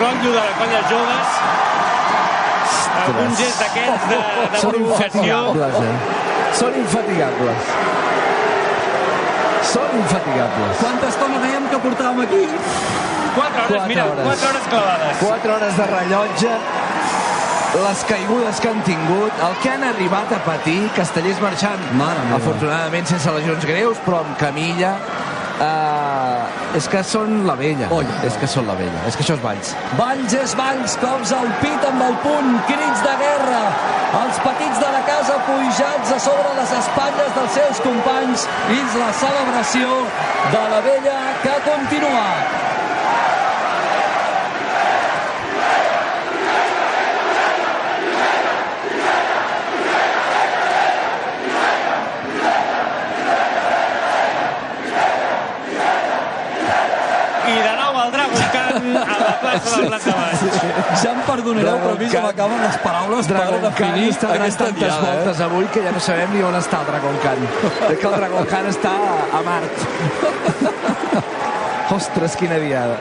rotllo de la colla joves, algun gest d'aquests de, de Són provocació. infatigables, eh? Són infatigables. Són infatigables. Quanta estona dèiem que portàvem aquí? 4 hores, Quatre mira, hores. 4 hores clavades. 4 hores de rellotge, les caigudes que han tingut, el que han arribat a patir, Castellers marxant, Mare meva. afortunadament sense lesions greus, però amb camilla, eh, és que són la vella. Oi. És que són la vella. És que això és Valls. Valls és Valls, cops al pit amb el punt, crits de guerra. Els petits de la casa pujats a sobre les espatlles dels seus companys i la celebració de la vella que continua. I de nou el Dragon Baix. Ja em perdonareu, però a mi se m'acaben les paraules per Dragon Khan definir està donant aquesta tantes diada. Eh? voltes avui que ja no sabem ni on està el Dragon Khan. És que el Dragon Khan està a Mart. Ostres, quina diada.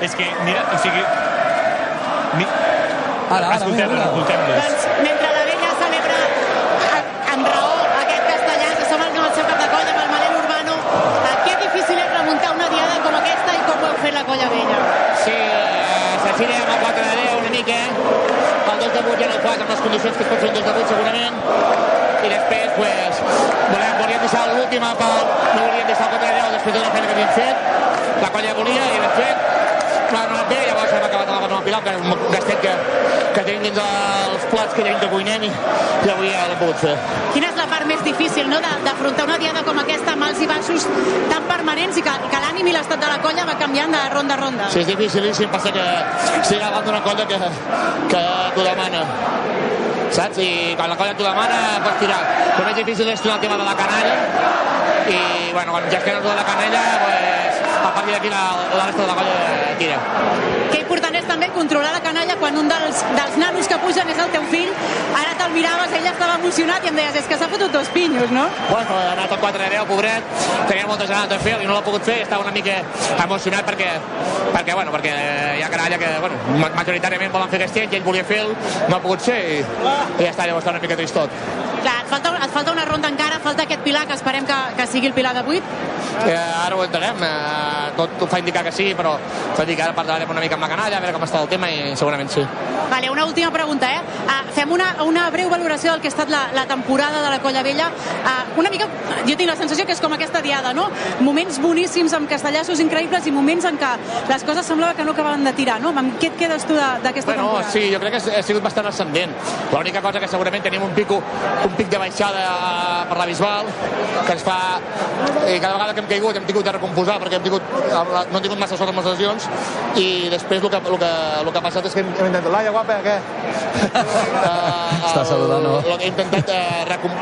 És que, mira, o sigui... Mi... Ara, ara, Escoltem-los, mira. escoltem-los. Doncs mentre la vella celebra a- amb raó aquest castellà, se som amb el seu cap de colla, amb el Manel Urbano, eh, que difícil és remuntar una diada com aquesta i com ho heu fet la colla vella. Sí, eh, s'aixina amb el 4 de 10 una mica. El 2 de 8 ja no ho fas amb les condicions que es pot fer un 2 de 8 segurament. I després, pues, volíem, volíem deixar l'última, però no volíem deixar el 4 de 10 després de la feina que havíem fet. La colla volia i l'hem fet. Però no ha anat bé, llavors hem Pilar, que gastet que, que tenim dins els plats que tenim que cuinem i, i avui ja l'hem pogut fer. Quina és la part més difícil no? de- d'afrontar una diada com aquesta amb alts i baixos tan permanents i que, que l'ànim i l'estat de la colla va canviant de ronda a ronda? Sí, és dificilíssim, passa que estic davant d'una colla que, que t'ho demana. Saps? I quan la colla t'ho demana, pots tirar. El més difícil és el tema de la canalla. I, bueno, quan gestiones lo de la canalla, pues, a partir d'aquí la, la resta de la colla tira. Que important és també controlar la canalla quan un dels, dels nanos que pugen és el teu fill. Ara te'l miraves, ell estava emocionat i em deies, és que s'ha fotut dos pinyos, no? Bueno, ha anat el 4 de 10, pobret, tenia moltes ganes de fer i no l'ha pogut fer, estava una mica emocionat perquè, perquè, bueno, perquè hi ha canalla que, bueno, ma- majoritàriament volen fer castell i ell volia fer-lo, no ha pogut ser i, i ja està, llavors està una mica tristot. Clar, et falta, falta una ronda encara, falta aquest pilar que esperem que, que sigui el pilar de 8. Eh, ara ho entenem, eh, tot, tot fa indicar que sí, però fa dir que ara parlarem una mica amb la canalla, a veure com està el tema i segurament sí. Vale, una última pregunta, eh? Uh, fem una, una breu valoració del que ha estat la, la temporada de la Colla Vella. Uh, una mica, jo tinc la sensació que és com aquesta diada, no? Moments boníssims amb castellassos increïbles i moments en què les coses semblava que no acabaven de tirar, no? Amb què et quedes tu d'aquesta Bueno, temporada? sí, jo crec que ha sigut bastant ascendent. L'única cosa que segurament tenim un pico, un pic de baixada eh, per la Bisbal, que ens fa... I cada vegada que hem caigut hem tingut de recomposar perquè hem tingut, no hem tingut massa sort amb les lesions i després el que, el que, el que ha passat és que hem, hem intentat... Laia, guapa, què? uh, Està saludant, no? Hem intentat eh, recom...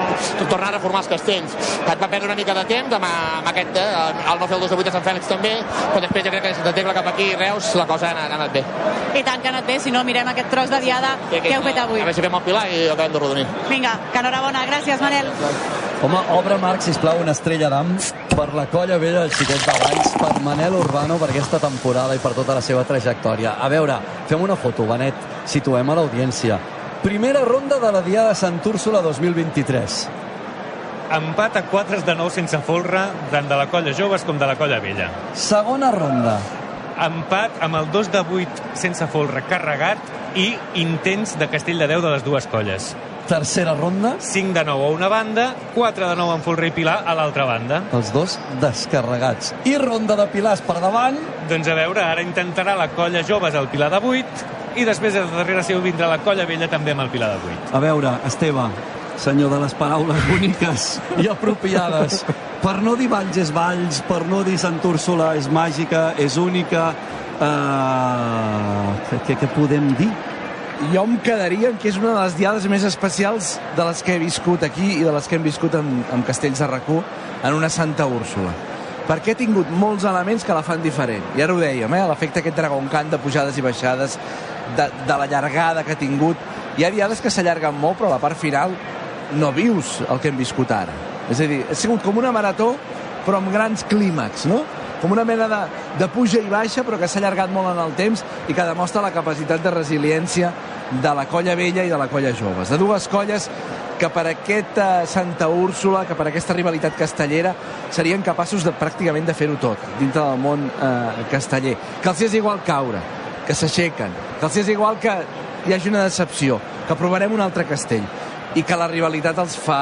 tornar a reformar els castells. Et va perdre una mica de temps amb, amb aquest, eh, el no fer el 2 de 8 a Sant Fèlix també, però després jo crec que si Tecla cap aquí i Reus la cosa ha anat, ha anat bé. I tant que ha anat bé, si no mirem aquest tros de diada que heu fet avui. A veure si fem el Pilar i acabem de rodonir. Vinga, que enhorabona. Gràcies, Manel. Home, obre, Marc, sisplau, una estrella d'am per la colla vella del xiquet de Valls, per Manel Urbano, per aquesta temporada i per tota la seva trajectòria. A veure, fem una foto, Benet, situem a l'audiència. Primera ronda de la Diada de Sant Úrsula 2023. Empat a 4 de nou sense folre, tant de la colla joves com de la colla vella. Segona ronda. Empat amb el 2 de 8 sense folre carregat i intents de castell de 10 de les dues colles. Tercera ronda. 5 de 9 a una banda, 4 de 9 amb folre i pilar a l'altra banda. Els dos descarregats. I ronda de pilars per davant. Doncs a veure, ara intentarà la colla joves al pilar de 8 i després de darrere seu vindrà la colla vella també amb el pilar de 8. A veure, Esteve, senyor de les paraules boniques i apropiades. Per no dir Valls és Valls, per no dir Sant Úrsula és màgica, és única... Uh, què, què podem dir? Jo em quedaria en que és una de les diades més especials de les que he viscut aquí i de les que hem viscut amb, amb Castells de Racó en una Santa Úrsula. Perquè he tingut molts elements que la fan diferent. I ara ho dèiem, eh? l'efecte aquest Dragon Khan de pujades i baixades, de, de la llargada que ha tingut. Hi ha diades que s'allarguen molt, però la part final no vius el que hem viscut ara. És a dir, ha sigut com una marató, però amb grans clímax, no? Com una mena de, de puja i baixa, però que s'ha allargat molt en el temps i que demostra la capacitat de resiliència de la colla vella i de la colla joves. De dues colles que per aquesta Santa Úrsula, que per aquesta rivalitat castellera, serien capaços de pràcticament de fer-ho tot dintre del món eh, casteller. Que els és igual caure, que s'aixequen, que els és igual que hi hagi una decepció, que provarem un altre castell i que la rivalitat els fa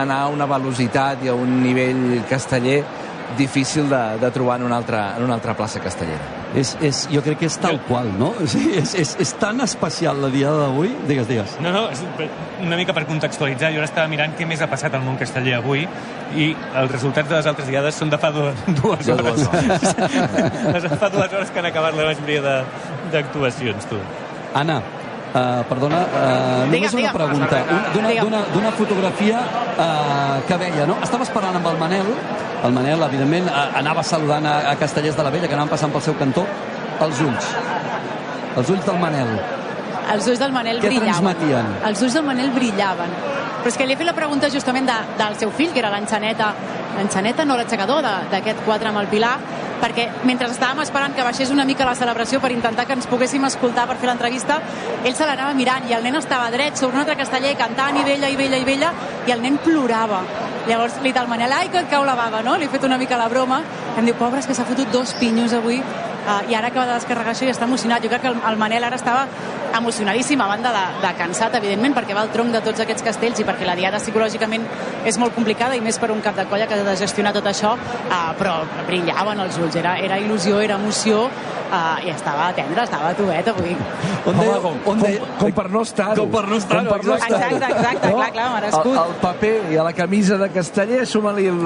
anar a una velocitat i a un nivell casteller difícil de, de trobar en una altra, en una altra plaça castellera. És, és, jo crec que és tal qual, no? Sigui, és, és, és tan especial la diada d'avui. Digues, digues. No, no, és una mica per contextualitzar. Jo ara estava mirant què més ha passat al món casteller avui i els resultats de les altres diades són de fa dues, dues De hores. dues Les fa dues hores que han acabat la majoria de- d'actuacions, tu. Anna, uh, perdona, uh, només Digue'm, una digue'm. pregunta. Un- D'una fotografia uh, que veia, no? Estaves parlant amb el Manel, el Manel, evidentment, uh, anava saludant a, a Castellers de la Vella, que anaven passant pel seu cantó, els ulls. Els ulls del Manel. Els ulls del Manel Què brillaven. transmetien? Els ulls del Manel brillaven. Però és que li he fet la pregunta justament de, del seu fill, que era l'enxaneta, l'enxaneta, no l'aixecador d'aquest 4 amb el Pilar, perquè mentre estàvem esperant que baixés una mica la celebració per intentar que ens poguéssim escoltar per fer l'entrevista, ell se l'anava mirant i el nen estava dret sobre un altre casteller cantant i vella i vella i vella i el nen plorava. Llavors li al Manel, ai, que et cau la bava, no? Li he fet una mica la broma. Em diu, pobre, és que s'ha fotut dos pinyos avui uh, i ara acaba de descarregar això i està emocionat. Jo crec que el, el Manel ara estava emocionadíssim a banda de, de cansat, evidentment, perquè va al tronc de tots aquests castells i perquè la diada psicològicament és molt complicada i més per un cap de colla que ha de gestionar tot això, uh, però brillaven els ulls, era, era il·lusió, era emoció uh, i estava tendre, estava tovet avui. On Home, deia, com, on com, deia, com per no estar-ho. Com per no estar-ho, Com per no exacte. estar-ho. Exacte, exacte, clar, clar, merescut. El, el paper i a la camisa de casteller, suma-li el,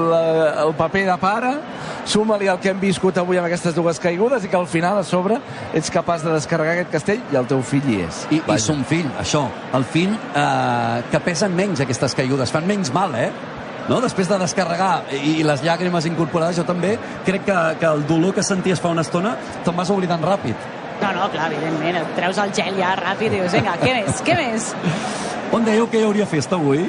el paper de pare, suma-li el que hem viscut avui amb aquestes dues caigudes i que al final, a sobre, ets capaç de descarregar aquest castell i el teu fill hi és. I, i son fill, això, el fill eh, que pesen menys aquestes caigudes, fan menys mal, eh? No? Després de descarregar i, i les llàgrimes incorporades, jo també crec que, que el dolor que senties fa una estona te'n vas oblidant ràpid. No, no, clar, evidentment, et treus el gel ja ràpid i dius, vinga, què més, què més? On dèieu que hi hauria festa avui?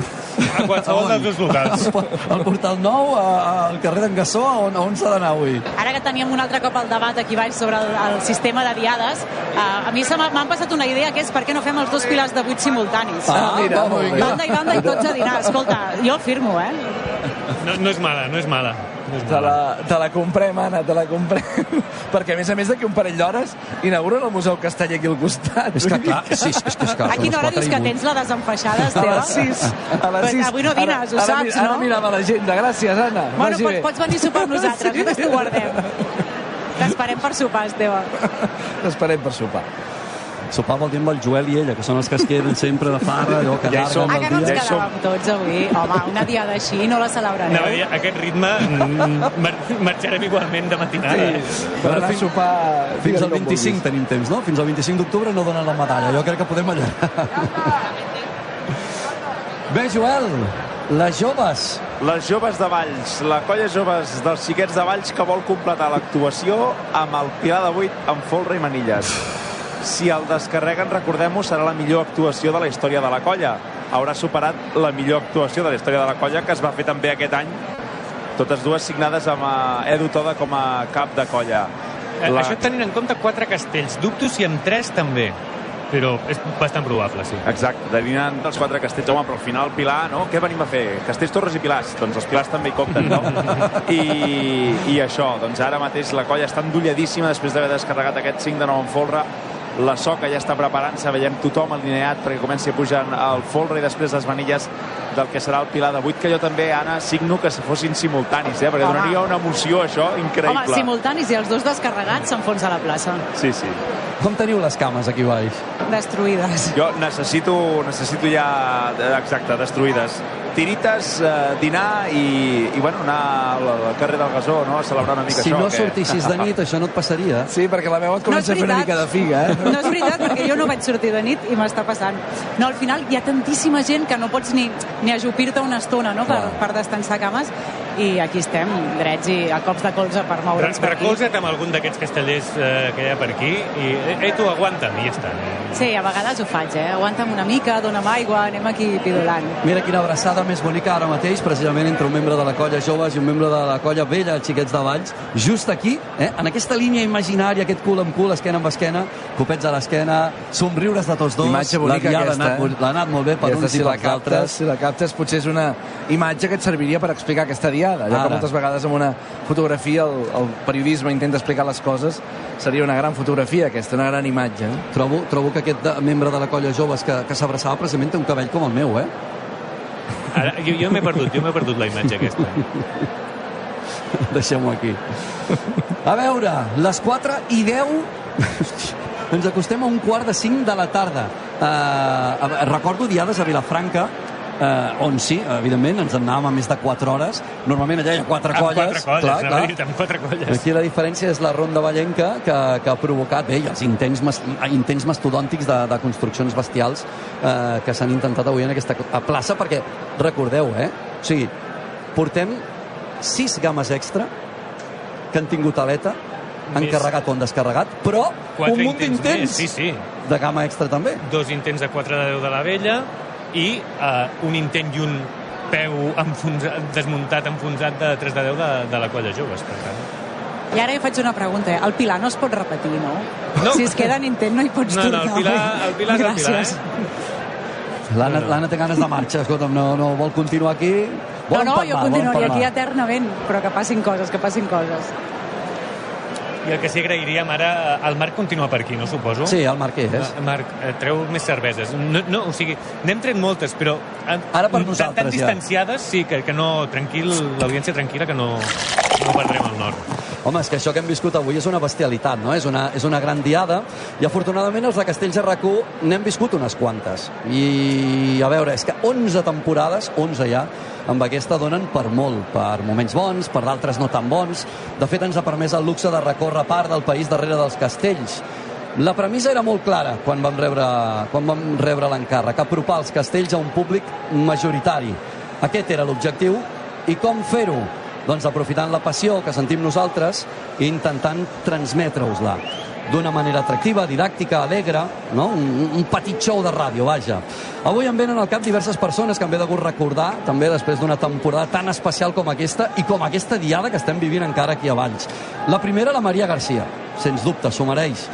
A qualsevol dels dos locals. Al Portal Nou, a- al carrer d'en Gassó, on, on s'ha d'anar avui? Ara que teníem un altre cop el debat aquí baix sobre el, el sistema de diades, uh, a mi m'han passat una idea que és per què no fem els dos pilars de vuit simultanis? Ah, mira, va, molt bé. Banda i banda i tots a dinar. Escolta, jo firmo, eh? No, no és mala, no és mala. Te la, te la comprem, Anna, te la comprem. Perquè, a més a més, d'aquí un parell d'hores inauguren el Museu Casteller aquí al costat. És que clar, sí, és que, és que A quina hora dius que tens la desenfaixada, A Esteve? les 6. A les Però 6. avui no dines, ho ara, saps, ara, no? Ara mirava l'agenda. Gràcies, Anna. Bueno, Vagi pots, bé. pots venir a sopar amb nosaltres, nosaltres t'ho guardem. T'esperem per sopar, Esteve. T'esperem per sopar. Sopar vol dir amb el Joel i ella, que són els que es queden sempre de farra, allò que Ja som. Ah, el que no ens dia. Ja quedàvem tots avui? Home, una diada així no la a celebrareu. dir, a aquest ritme mm, mar marxarem igualment de matinada. Sí, per anar a fins- sopar... Fins al digue'm com 25 tenim temps, no? Fins al 25 d'octubre no donen la medalla. Jo crec que podem allargar. Bé, Joel, les joves. Les joves de Valls, la colla joves dels xiquets de Valls que vol completar l'actuació amb el Pilar de 8 amb folre i manilles. Si el descarreguen, recordem-ho, serà la millor actuació de la història de la colla. Haurà superat la millor actuació de la història de la colla que es va fer també aquest any, totes dues signades amb eh, Edu Toda com a cap de colla. La... Això tenint en compte quatre castells. Dubto si amb tres també. Però és bastant probable, sí. Exacte, derivant dels quatre castells. Home, però al final, Pilar, no? Què venim a fer? Castells, torres i pilars. Doncs els pilars també hi compten, no? I, I això, doncs ara mateix la colla està endolladíssima després d'haver descarregat aquest 5 de 9 en folre. La soca ja està preparant-se, veiem tothom alineat perquè comenci a pujar el folre i després les manilles del que serà el pilar de 8, que jo també, Anna, signo que se fossin simultanis, eh? perquè Home. donaria una emoció, això, increïble. Home, simultanis i els dos descarregats s'enfonsa la plaça. Sí, sí. Com teniu les cames aquí baix? Destruïdes. Jo necessito, necessito ja, exacte, destruïdes. Tirites, eh, dinar i, i bueno, anar al, al carrer del Gasó no? a celebrar una mica Si això. no que- sortissis de nit, això no et passaria. Sí, perquè la meva et comença a fer una mica de figa, eh? No és veritat, perquè jo no vaig sortir de nit i m'està passant. No, al final hi ha tantíssima gent que no pots ni, ni ajupir-te una estona no? per, per descansar cames i aquí estem, drets i a cops de colze per moure'ns per aquí. Recolza't amb algun d'aquests castellers eh, que hi ha per aquí i, eh, tu, aguanta'm, i ja està. Sí, a vegades ho faig, eh? Aguanta'm una mica, dona'm aigua, anem aquí pidolant. Mira quina abraçada més bonica ara mateix, precisament entre un membre de la colla joves i un membre de la colla vella, els xiquets de Valls, just aquí, eh, en aquesta línia imaginària, aquest cul amb cul, esquena amb esquena, copets a l'esquena, somriures de tots dos. Imatge bonica la aquesta, anat, eh? l'ha anat molt bé per Aquesta, uns si i la pels captes, altres. si la captes, potser és una imatge que et serviria per explicar aquesta diada. Ja Ara. que moltes vegades amb una fotografia el, el periodisme intenta explicar les coses, seria una gran fotografia aquesta, una gran imatge. Eh? Trobo, trobo que aquest de, membre de la colla joves que, que s'abraçava precisament té un cabell com el meu, eh? Ara, jo jo m'he perdut, jo m'he perdut la imatge aquesta. Deixem-ho aquí. A veure, les 4 i 10... Ens acostem a un quart de 5 de la tarda. Uh, recordo diades a Vilafranca, uh, on sí, evidentment, ens en anàvem a més de 4 hores. Normalment allà hi ha 4 Amb colles. quatre colles, clar, clar. dir, amb quatre colles. Aquí la diferència és la ronda ballenca que, que ha provocat bé, els intents, mas- intents mastodòntics de, de construccions bestials eh, que s'han intentat avui en aquesta a plaça, perquè recordeu, eh? O sigui, portem sis games extra que han tingut aleta, han Més. carregat o han descarregat, però Quatre un munt d'intents sí, sí. de gamma extra també. Dos intents de 4 de 10 de la vella i uh, un intent i un peu enfonsat, desmuntat, enfonsat de 3 de 10 de, de la colla joves, per tant. I ara jo faig una pregunta, eh? el Pilar no es pot repetir, no? No. Si es queda en intent no hi pots No, no, tornar. el Pilar- el Pilar és el Pilar, Gràcies. eh? L'Anna No, no. té ganes de marxa, escolta'm, no, no vol continuar aquí. No, Vol no, empalmar, jo continuaria aquí eternament, però que passin coses, que passin coses. I el que sí agrairíem ara, el Marc continua per aquí, no suposo? Sí, el Marc és. Ah, Marc, eh, treu més cerveses. No, no, o sigui, n'hem tret moltes, però... eh, Ara per tan- nosaltres, Tan ja. distanciades, sí, que, que no... Tranquil, l'audiència tranquil·la, que no, no perdrem el nord. Home, és que això que hem viscut avui és una bestialitat, no? És una, és una gran diada i afortunadament els de Castells de rac n'hem viscut unes quantes. I a veure, és que 11 temporades, 11 ja, amb aquesta donen per molt, per moments bons, per d'altres no tan bons. De fet, ens ha permès el luxe de recórrer part del país darrere dels castells. La premissa era molt clara quan vam rebre, quan vam rebre l'encàrrec, apropar els castells a un públic majoritari. Aquest era l'objectiu. I com fer-ho? Doncs aprofitant la passió que sentim nosaltres i intentant transmetre-us-la d'una manera atractiva, didàctica, alegre, no? un, un petit show de ràdio, vaja. Avui em venen al cap diverses persones que em ve de gust recordar, també després d'una temporada tan especial com aquesta i com aquesta diada que estem vivint encara aquí a Valls. La primera, la Maria Garcia, sens dubte, s'ho mereix.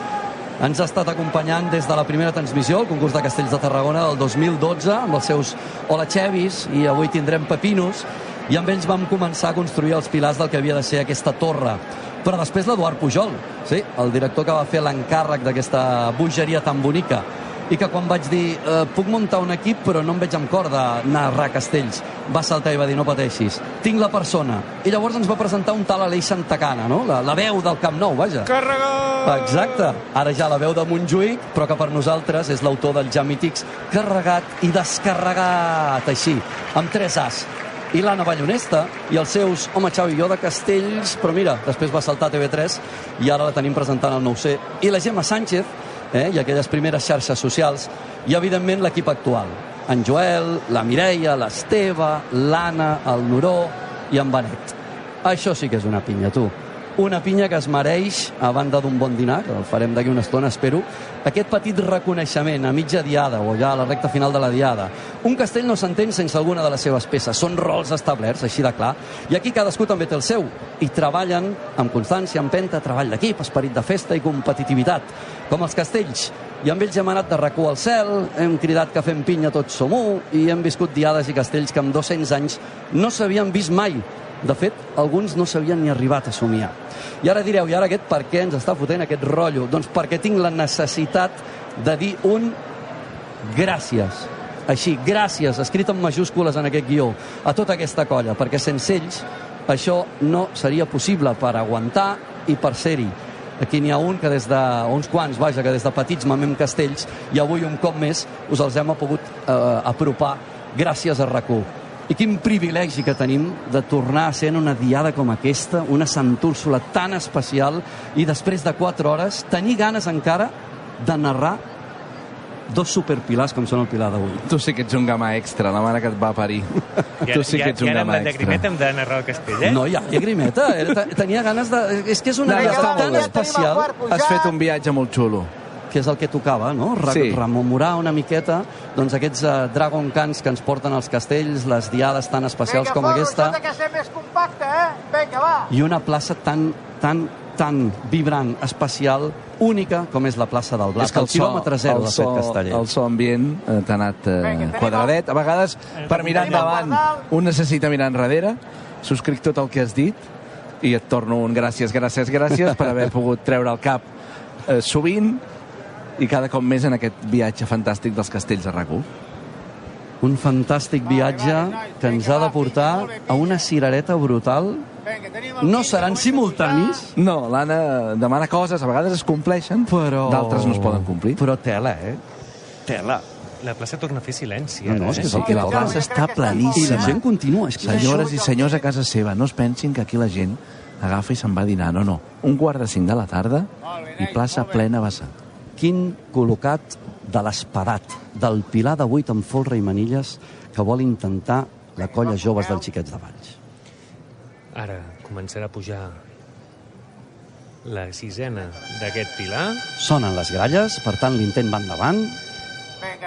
Ens ha estat acompanyant des de la primera transmissió, el concurs de Castells de Tarragona del 2012, amb els seus Hola Chevis, i avui tindrem Pepinos, i amb ells vam començar a construir els pilars del que havia de ser aquesta torre. Però després l'Eduard Pujol, sí, el director que va fer l'encàrrec d'aquesta bogeria tan bonica, i que quan vaig dir eh, puc muntar un equip però no em veig amb cor de narrar castells va saltar i va dir no pateixis tinc la persona i llavors ens va presentar un tal Aleix Santacana no? la, la veu del Camp Nou vaja Càrrega! Exacte. Ara ja la veu de Montjuïc, però que per nosaltres és l'autor del ja mítics carregat i descarregat, així, amb tres As. I l'Anna Ballonesta i els seus Home, Xavi, jo de Castells, però mira, després va saltar a TV3 i ara la tenim presentant al 9C. I la Gemma Sánchez, eh, i aquelles primeres xarxes socials, i evidentment l'equip actual. En Joel, la Mireia, l'Esteve, l'Anna, el Noró i en Benet. Això sí que és una pinya, tu. Una pinya que es mereix, a banda d'un bon dinar, que el farem d'aquí una estona, espero, aquest petit reconeixement a mitja diada o ja a la recta final de la diada. Un castell no s'entén sense alguna de les seves peces. Són rols establerts, així de clar. I aquí cadascú també té el seu. I treballen amb constància, empenta, treball d'equip, esperit de festa i competitivitat. Com els castells. I amb ells hem anat de racó al cel, hem cridat que fem pinya tots som u, i hem viscut diades i castells que amb 200 anys no s'havien vist mai. De fet, alguns no s'havien ni arribat a somiar. I ara direu, i ara aquest per què ens està fotent aquest rotllo? Doncs perquè tinc la necessitat de dir un gràcies. Així, gràcies, escrit en majúscules en aquest guió, a tota aquesta colla, perquè sense ells això no seria possible per aguantar i per ser-hi. Aquí n'hi ha un que des de, uns quants, vaja, que des de petits mamem castells i avui un cop més us els hem pogut eh, apropar gràcies a rac i quin privilegi que tenim de tornar a ser en una diada com aquesta, una Sant Úrsula tan especial, i després de 4 hores tenir ganes encara de narrar dos superpilars com són el pilar d'avui. Tu sí que ets un gamà extra, la mare que et va parir. I tu sí que ets i un ara amb la llagrimeta extra. hem d'anar al castell, eh? No era, te- tenia ganes de... És que és una No, no, ja està tan especial Has fet un viatge molt xulo. Que és el que tocava, no? Re Sí. Rememorar una miqueta doncs, aquests uh, Dragon Cans que ens porten als castells, les diades tan especials com aquesta, que ser més compacte, eh? Vinga, va. i una plaça tan, tan, tan vibrant, especial, única com és la plaça del Blat. el quilòmetre zero, de fet, Casteller. el so ambient eh, t'ha anat eh, quadradet. A vegades, per mirar endavant, un necessita mirar enrere. Subscric tot el que has dit i et torno un gràcies, gràcies, gràcies per haver pogut treure el cap eh, sovint i cada cop més en aquest viatge fantàstic dels castells de rac Un fantàstic viatge que ens ha de portar a una cirereta brutal. No seran simultanis, No, l'Anna demana coses, a vegades es compleixen, però... d'altres no es poden complir. Però tela, eh? Tela. La plaça torna a fer silenci. No, no, és eh? que Sí, que la plaça està I la planíssima. gent continua. És que Senyores i senyors a casa seva, no es pensin que aquí la gent agafa i se'n va a dinar. No, no. Un quart de cinc de la tarda i plaça plena vessant. Quin col·locat de l'espadat, del Pilar de 8 amb folre i manilles que vol intentar la colla joves dels xiquets de Valls. Ara començarà a pujar la sisena d'aquest pilar. Sonen les gralles, per tant l'intent va endavant.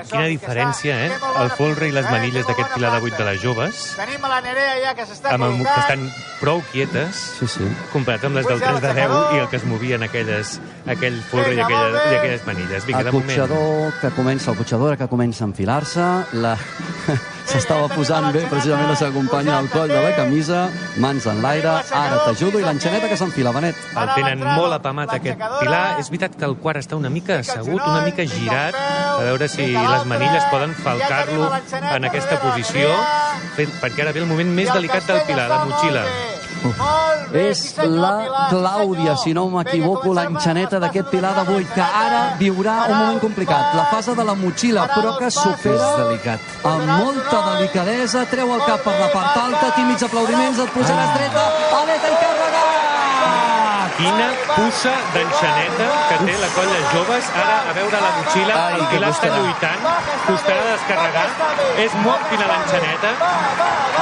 Quina diferència, eh? El folre i les manilles d'aquest pilar de 8 de les joves, Tenim a la Nerea ja que s'està amb el, que col·locant. estan prou quietes, Sí, sí. comparat amb les del 3 de 10 i el que es movien aquelles, aquell folre i, aquella, i aquelles manilles. Vinga, El de moment. cotxador que comença, el cotxadora que comença a enfilar-se, la... s'estava posant bé precisament la seva companya al coll de la camisa, mans en l'aire, ara t'ajudo, i l'enxaneta que s'enfila, Benet. El tenen molt apamat aquest pilar. És veritat que el quart està una mica assegut, una mica girat, a veure si les manilles poden falcar-lo en aquesta posició, perquè ara ve el moment més delicat del pilar, la motxilla. És la Clàudia, si no m'equivoco, l'enxaneta d'aquest Pilar de 8, que ara viurà un moment complicat. La fase de la motxilla, però que És supera delicat. amb molta delicadesa, treu el cap per la part alta, tímids aplaudiments, et posaràs dreta, aleta i carregat! Quina puça d'enxaneta que té la colla joves. Ara, a veure la motxilla, Ai, el que Pilar està costarà. lluitant, costarà descarregar. És molt fina l'enxaneta.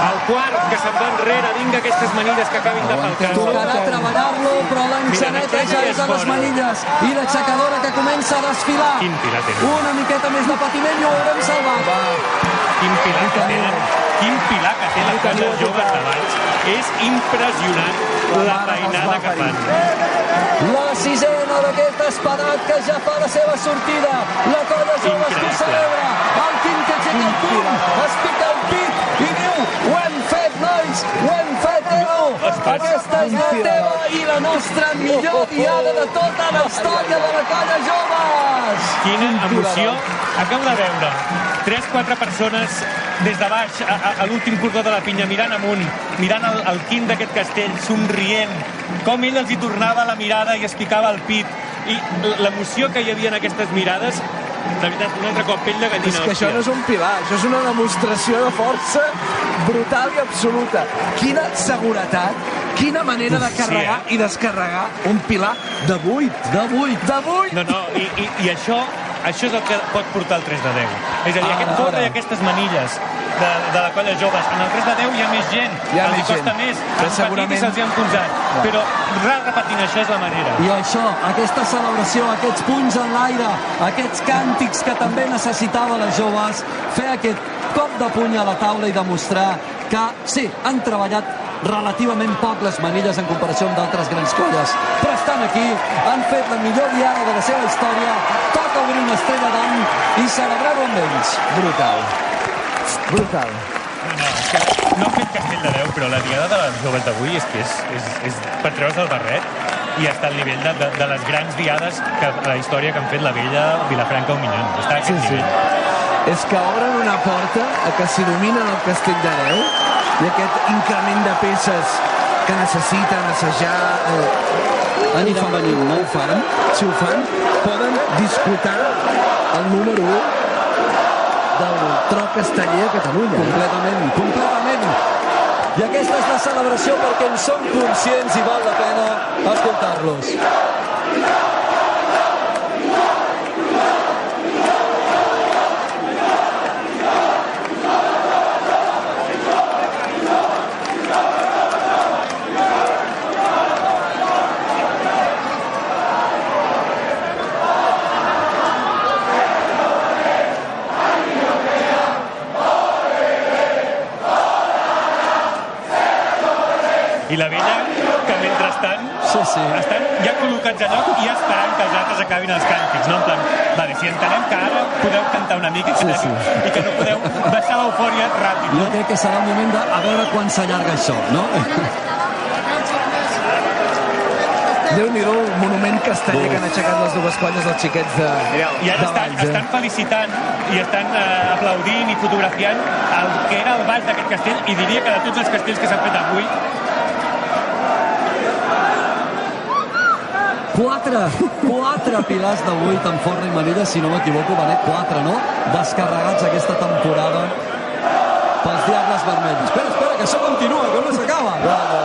El quart, que se'n va enrere, vinga aquestes manilles que acabin de falcar-se. Tocarà treballar-lo, però l'enxaneta ja és a les manilles i l'aixecadora que comença a desfilar. Quin pilar tenen. Una miqueta més de patiment i ho haurem salvat. Quin pilar que tenen. Quin pilar que té la colla joves de Valls. És impressionant la feinada que fan. La sisena d'aquest espadat que ja fa la seva sortida. La colla joves que celebra. El Quim que aixeca el punt, es pica el pit i diu ho hem fet, nois, ho hem fet, Déu. Aquesta és la teva i la nostra millor diada de tota la història de la colla joves. Quina emoció. Acabo de veure 3-4 persones des de baix a, a, a l'últim cordó de la pinya, mirant amunt, mirant el, el quim d'aquest castell, somrient, com ell els hi tornava la mirada i es picava el pit. I l'emoció que hi havia en aquestes mirades, de veritat, un altre cop, pell de gallina. És que això no és un pilar, això és una demostració de força brutal i absoluta. Quina seguretat, quina manera de Uf, sí, carregar eh? i descarregar un pilar de 8. De 8. De 8! No, no, i, i, i això, això és el que pot portar el 3 de 10. És a dir, Ara, aquest corre ara. i aquestes manilles de, de la colla joves. En el 3 de 10 hi ha més gent, Hi ha els hi costa gent. més, Però han patit i segurament- se'ls hi ha enfonsat. Però res repetint això és la manera. I això, aquesta celebració, aquests punys en l'aire, aquests càntics que també necessitava les joves, fer aquest cop de puny a la taula i demostrar que sí, han treballat relativament poc les manilles en comparació amb d'altres grans colles. Però estan aquí, han fet la millor diada de la seva història, toca obrir una estrella d'any i celebrar-ho amb ells. Brutal. Brutal. No, no, és que no hem fet castell de 10, però la diada de les joves d'avui és que és, és, és per treure's el barret i està al nivell de, de, de les grans diades que, la història que han fet la vella Vilafranca o Minyón. Està a aquest Sí, sí. És que obren una porta a que dominen el castell d'Areu i aquest increment de peces que necessiten assajar eh, Aniran venint, no ho fan? si ho fan, poden disputar el número 1 del tro casteller a Catalunya. Completament, completament. I aquesta és la celebració perquè en som conscients i val la pena escoltar-los. I la vella, que mentrestant Sí, sí. estan ja col·locats a lloc i esperant que els altres acabin els càntics, no? En plan, vale, si entenem que ara podeu cantar una mica i que, Sí, sí. i que no podeu baixar l'eufòria ràpid, Jo no? crec que serà el moment de a veure quan s'allarga això, no? Déu-n'hi-do, el monument casteller que han aixecat les dues colles dels xiquets de, I ara de estan, Valls, eh? estan felicitant i estan eh, aplaudint i fotografiant el que era el baix d'aquest castell i diria que de tots els castells que s'han fet avui Quatre, quatre pilars de vuit amb forra i manilla, si no m'equivoco, Benet, quatre, no? Descarregats aquesta temporada pels Diables Vermells. Espera, espera, que això continua, que no s'acaba. Bravo.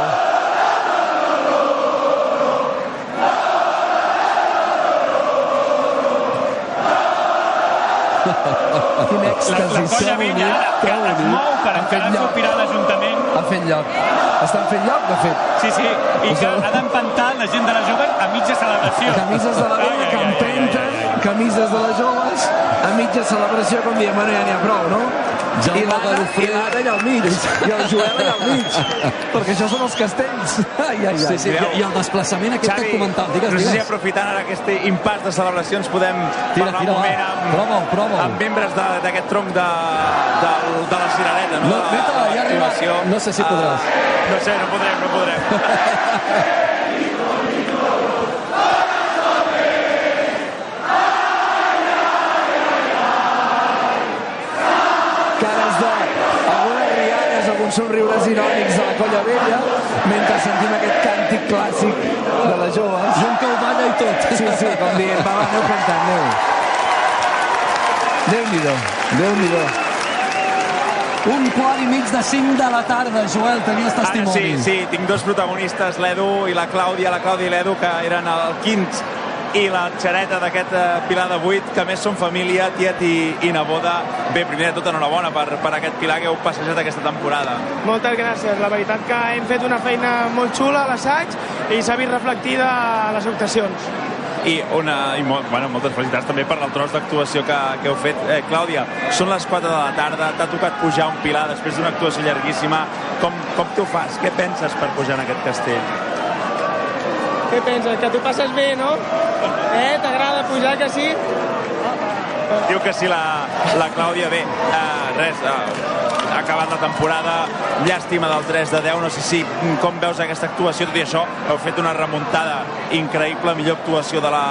Quin la, èxtasi. la colla vella ara que es mou per Han fet encarar lloc. sopirar l'Ajuntament Han fet lloc. Estan fent lloc, de fet. sí, sí, i que ha d'empantar la gent de la jove a mitja celebració Camises de la vella que empenten, camises de les joves, a mitja celebració, com diem, bueno, ja n'hi ha prou, no? Jaume I l'Anna allà al mig, i el Joel allà al mig, perquè això són els castells. Ai, ai, ai. Sí, sí, i, i el desplaçament aquest que et comentava. Digues, no sé si digues. aprofitant ara aquest impàs de celebracions podem Tira, parlar tira, un moment amb, Prova-ho, prova-ho. amb membres de- d'aquest tronc de, de, de la cirereta, no? No, de ja arriba. No sé si podràs. Ah, no sé, no podrem, no podrem. cares de algunes alguns somriures irònics de la colla vella, mentre sentim aquest càntic clàssic de les joves. I un que ho balla i tot. Sí, sí, com dient, va, va, aneu cantant, aneu. Déu-n'hi-do, Déu-n'hi-do. Un quart i mig de 5 de la tarda, Joel, tenies Ara testimoni. sí, sí, tinc dos protagonistes, l'Edu i la Clàudia, la Clàudia i l'Edu, que eren el quint i la xereta d'aquest eh, Pilar de 8, que a més són família, tiet i, i neboda. Bé, primer de tot, enhorabona per, per aquest Pilar que heu passejat aquesta temporada. Moltes gràcies. La veritat que hem fet una feina molt xula a l'assaig i s'ha vist reflectida a les actuacions. I, una, i molt, bueno, moltes felicitats també per el tros d'actuació que, que heu fet. Eh, Clàudia, són les 4 de la tarda, t'ha tocat pujar un pilar després d'una actuació llarguíssima. Com, com t'ho fas? Què penses per pujar en aquest castell? Què penses? Que tu passes bé, no? Eh? T'agrada pujar, que sí? Diu que sí la, la Clàudia. Bé, eh, res, eh, ha acabat la temporada, llàstima del 3 de 10, no sé si com veus aquesta actuació, tot i això, heu fet una remuntada increïble, millor actuació de la,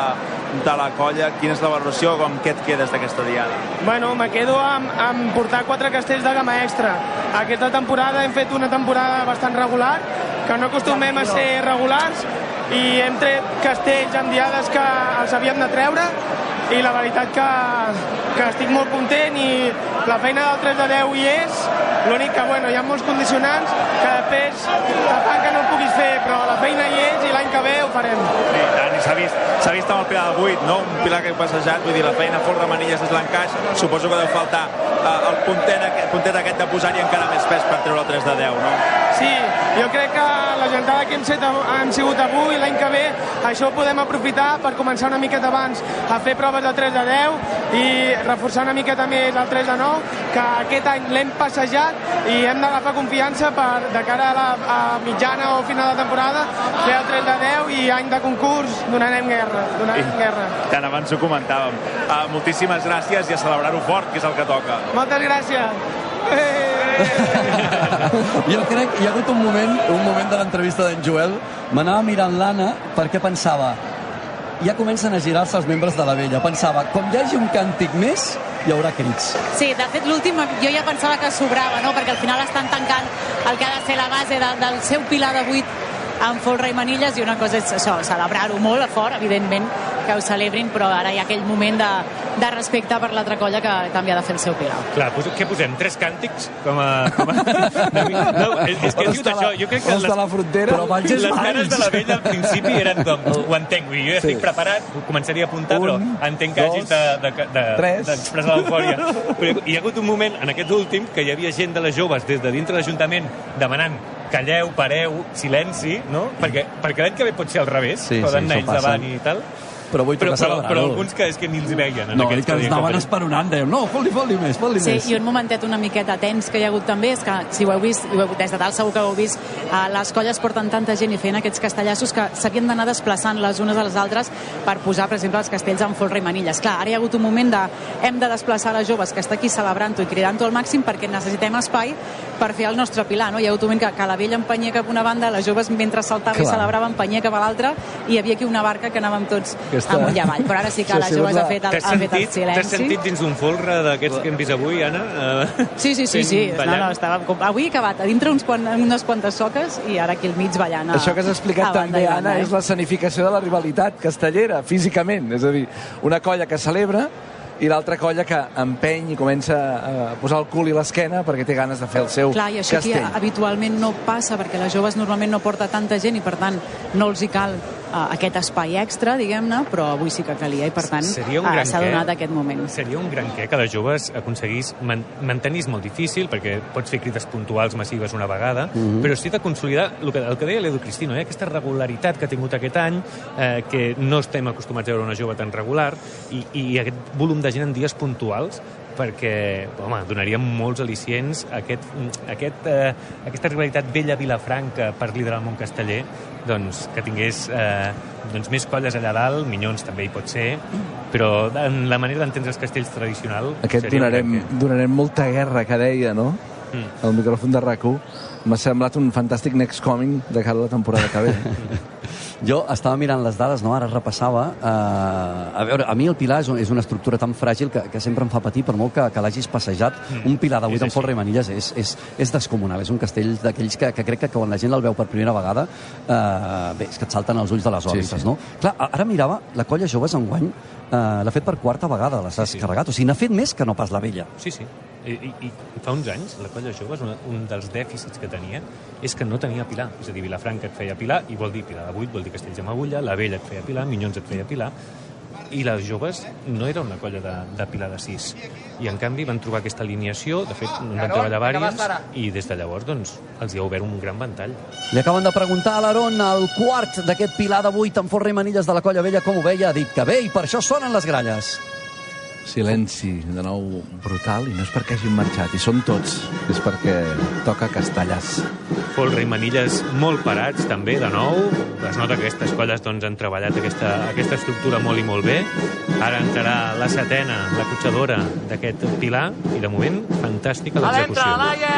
de la colla. Quina és la valoració, com què et quedes d'aquesta diada? Bueno, me quedo amb, amb portar quatre castells de gamma extra. Aquesta temporada hem fet una temporada bastant regular, que no acostumem a ser regulars, i hem tret castells amb diades que els havíem de treure, i la veritat que, que estic molt content i la feina del 3 de 10 hi és, l'únic que bueno, hi ha molts condicionants que després te fan que no puguis fer, però la feina hi és i l'any que ve ho farem. I tant, i s'ha vist, s'ha vist amb el pilar de 8, no? Un pilar que heu passejat, vull dir, la feina fort de manilles és l'encaix. Suposo que deu faltar eh, el puntet, aquest, puntet aquest de posar-hi encara més pes per treure el 3 de 10, no? Sí, jo crec que la gentada que hem, set, hem sigut avui, l'any que ve, això ho podem aprofitar per començar una miqueta abans a fer proves de 3 de 10 i reforçar una miqueta més el 3 de 9, que aquest any l'hem passejat i hem d'agafar confiança per, de cara a la a mitjana o final de temporada, fer el 3 de 10 i any de concurs donarem guerra, donarem guerra. Tant abans ho comentàvem. Uh, moltíssimes gràcies i a celebrar-ho fort, que és el que toca. Moltes gràcies. Eh! Jo crec que hi ha hagut un moment, un moment de l'entrevista d'en Joel, m'anava mirant l'Anna perquè pensava ja comencen a girar-se els membres de la vella. Pensava, com hi hagi un càntic més, hi haurà crits. Sí, de fet, l'últim jo ja pensava que sobrava, no? perquè al final estan tancant el que ha de ser la base de, del seu pilar de 8 amb folre i manilles i una cosa és això, celebrar-ho molt a fort, evidentment, que ho celebrin, però ara hi ha aquell moment de, de respecte per l'altra colla que també ha de fer el seu pilar. Clar, pos, què posem? Tres càntics? Com a... Com a... No, és, és que dit la- això. Jo crec que els de la frontera. Però les cares de la vella al principi eren com, ho entenc, jo ja estic Sí. preparat, començaria a apuntar, Un, però entenc que hagis dos, de, de, de, d'expressar l'eufòria. Però hi ha hagut un moment, en aquest últim, que hi havia gent de les joves des de dintre l'Ajuntament demanant calleu, pareu, silenci, no? Perquè, perquè l'any que ve pot ser al revés, Sí, poden sí, anar ells davant i tal. Però vull però, tocar però, però celebrar-ho. alguns que és que ni els veien. En No, que ens anaven esperonant, deien, no, fot-li, fot-li més, fot-li Sí, més. i un momentet una miqueta tens que hi ha hagut també és que, si ho heu vist, i ho heu, des de dalt segur que ho heu vist, eh, les colles porten tanta gent i fent aquests castellassos que s'havien d'anar desplaçant les unes a les altres per posar, per exemple, els castells en folre i manilles. Clar, ara hi ha hagut un moment de hem de desplaçar les joves que està aquí celebrant-ho i cridant-ho al màxim perquè necessitem espai per fer el nostre pilar. No? Hi ha hagut un moment que, que la vella empenyia cap una banda, les joves mentre saltava Clar. i celebrava empenyia cap a l'altra i hi havia aquí una barca que anàvem tots Aquesta- amunt i avall. Però ara sí que les sigut joves la- ha fet el, ha fet el sentit, t'has silenci. sentit dins d'un folre d'aquests que hem vist avui, Anna? Eh, Sí, sí, sí, sí. No, ballant? no, estava... com- Avui he acabat a dintre uns quan, unes quantes soques i ara aquí al mig ballant. A, Això que has explicat també, Anna, eh? és la sanificació de la rivalitat castellera, físicament. És a dir, una colla que celebra i l'altra colla que empeny i comença a posar el cul i l'esquena perquè té ganes de fer el seu Clar, i això aquí castell. habitualment no passa perquè les joves normalment no porta tanta gent i per tant no els hi cal uh, aquest espai extra, diguem-ne, però avui sí que calia i per tant uh, gran s'ha què. donat aquest moment. Seria un gran què que les joves aconseguís man mantenir molt difícil perquè pots fer crides puntuals massives una vegada, Mhm. però sí de consolidar el que, el que deia l'Edu Cristino, eh? aquesta regularitat que ha tingut aquest any, eh, que no estem acostumats a veure una jove tan regular, i, i aquest volum de gent en dies puntuals perquè, home, donaria molts al·licients a aquest, a aquest, eh, aquesta rivalitat vella Vilafranca per liderar el món casteller, doncs, que tingués eh, doncs, més colles allà dalt, Minyons també hi pot ser, però en la manera d'entendre els castells tradicional... Aquest donarem, què. donarem molta guerra, que deia, no? Mm. El micròfon de rac M'ha semblat un fantàstic next coming de cara a la temporada que ve. Jo estava mirant les dades, no? ara repassava. Eh, a veure, a mi el pilar és, un, és una estructura tan fràgil que, que sempre em fa patir, per molt que, que l'hagis passejat. Mm. Un pilar de És 8 en així. folre i manilles és, és, és descomunal. És un castell d'aquells que, que crec que quan la gent el veu per primera vegada, eh, bé, és que et salten els ulls de les òrbites, sí. no? Clar, ara mirava, la colla joves enguany eh, l'ha fet per quarta vegada, les has Sí, sí. carregat. O sigui, n'ha fet més que no pas la vella. Sí, sí. I, i, I fa uns anys, la colla joves, un, un dels dèficits que tenia és que no tenia pilar. És a dir, Vilafranca et feia pilar, i vol dir pilar de 8, vol dir Castells amb agulla, la vella et feia pilar, Minyons et feia pilar, i les joves no era una colla de, de pilar de 6. I, en canvi, van trobar aquesta alineació, de fet, en van treballar vàries, i des de llavors, doncs, els hi ha obert un gran ventall. Li acaben de preguntar a l'Aron el quart d'aquest pilar de 8 amb folre i manilles de la colla vella com ho veia. Ha dit que bé i per això sonen les gralles. Silenci, de nou brutal, i no és perquè hagin marxat, i són tots, és perquè toca Castellàs. Folre i manilles molt parats, també, de nou. Es nota que aquestes colles doncs, han treballat aquesta, aquesta estructura molt i molt bé. Ara entrarà la setena, la cotxadora d'aquest pilar, i de moment, fantàstica l'execució.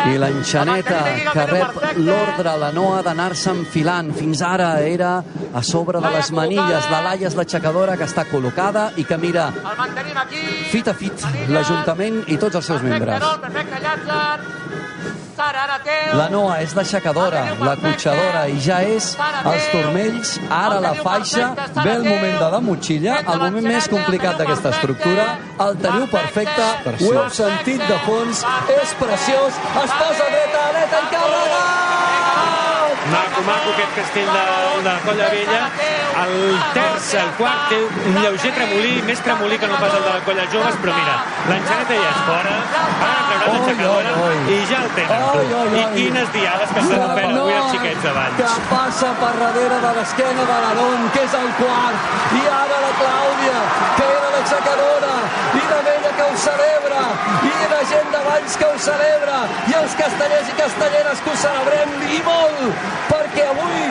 I l'enxaneta que rep l'ordre, la Noa, d'anar-se enfilant. Fins ara era a sobre de les manilles. La Laia és l'aixecadora que està col·locada i que mira El mantenim aquí. Fit a fit l'Ajuntament i tots els seus membres. La Noa és l'aixecadora, la cotxadora i ja és els turmells, ara la faixa, ve el moment de la motxilla, el moment més complicat d'aquesta estructura, el teniu perfecte, ho heu sentit de fons, és preciós, es posa dreta, dreta i carregat! Maco, maco, aquest castell de, de la Colla Vella. El terç, el quart, té un lleuger tremolí, més tremolí que no pas el de la Colla Joves, però mira, l'enxaneta ja és fora, ara Oi, l'aixecadora oi, oi. i ja el tenen. Oi, tu. oi, I oi. quines diades que s'han fet avui els xiquets de que passa per darrere de l'esquena de l'Aron, que és el quart, i ara la Clàudia, que era l'execadora, i la vella que ho celebra, i la gent de Valls que ho celebra, i els castellers i castelleres que ho celebrem, i molt, perquè avui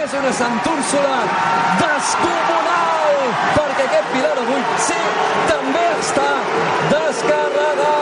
és una Sant Úrsula descomunal, perquè aquest Pilar d'avui, sí, també està descarregat.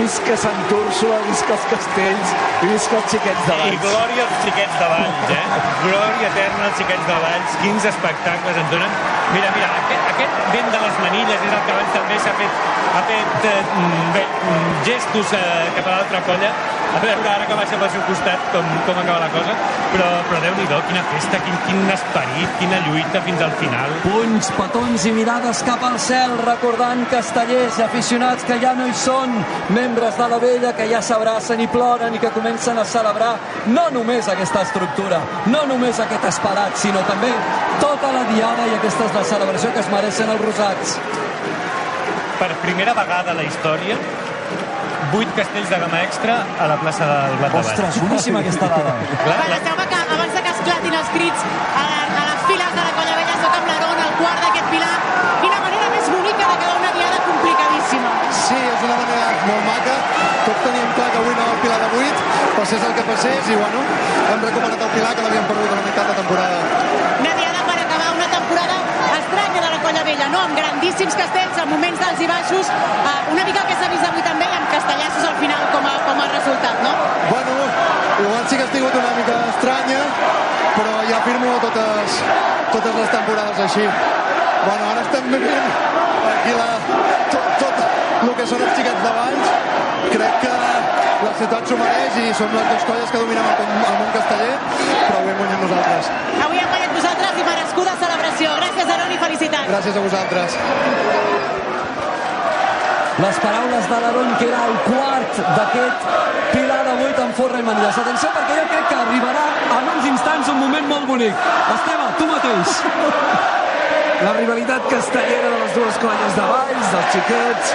Visca Sant Úrsula, visca els castells i visca els xiquets de I Valls. glòria als xiquets de Valls, eh? Glòria eterna als xiquets de Valls. Quins espectacles ens donen. Mira, mira, aquest, aquest vent de les manilles és el que abans també s'ha fet, ha fet eh, mm, bé, mm, gestos eh, cap a l'altra colla. A veure ara que baixa pel seu costat com, com acaba la cosa. Però, però Déu-n'hi-do, quina festa, quin, quin esperit, quina lluita fins al final. Punys, petons i mirades cap al cel, recordant castellers aficionats que ja no hi són, membres de la vella que ja s'abracen i ploren i que comencen a celebrar no només aquesta estructura, no només aquest esperat, sinó també tota la diada i aquesta és la celebració que es mereixen els rosats. Per primera vegada a la història, vuit castells de gamma extra a la plaça del Blat de. Ostres, boníssima aquesta dada. Clar, deixeu-me que abans que esclati sentin els crits a, la, a les files de la Colla Vella, soc amb l'Aron, el quart d'aquest pilar. Quina manera més bonica d'acabar una diada complicadíssima. Sí, és una manera molt maca. Tots teníem clar que avui no el Pilar de 8, passés el que passés, i bueno, hem recuperat el Pilar que l'havíem perdut a la meitat de temporada. Vella, no? amb grandíssims castells, amb moments d'alts i baixos, eh, una mica el que s'ha vist avui també, amb castellassos al final com a, com a resultat, no? Bueno, igual sí que ha sigut una mica estranya, però ja firmo totes, totes les temporades així. Bueno, ara estem vivint aquí la, tot, tot el que són els xiquets de Valls. Crec que la ciutat s'ho mereix i som les dues colles que dominem el, el món casteller, però avui hem guanyat nosaltres. Avui hem guanyat i merescuda celebració. Gràcies, Aron, i felicitats. Gràcies a vosaltres. Les paraules de l'Aron, que era el quart d'aquest Pilar de 8 amb Forra i Manides. Atenció, perquè jo crec que arribarà en uns instants un moment molt bonic. Esteve, tu mateix. La rivalitat castellera de les dues colles de Valls, dels xiquets,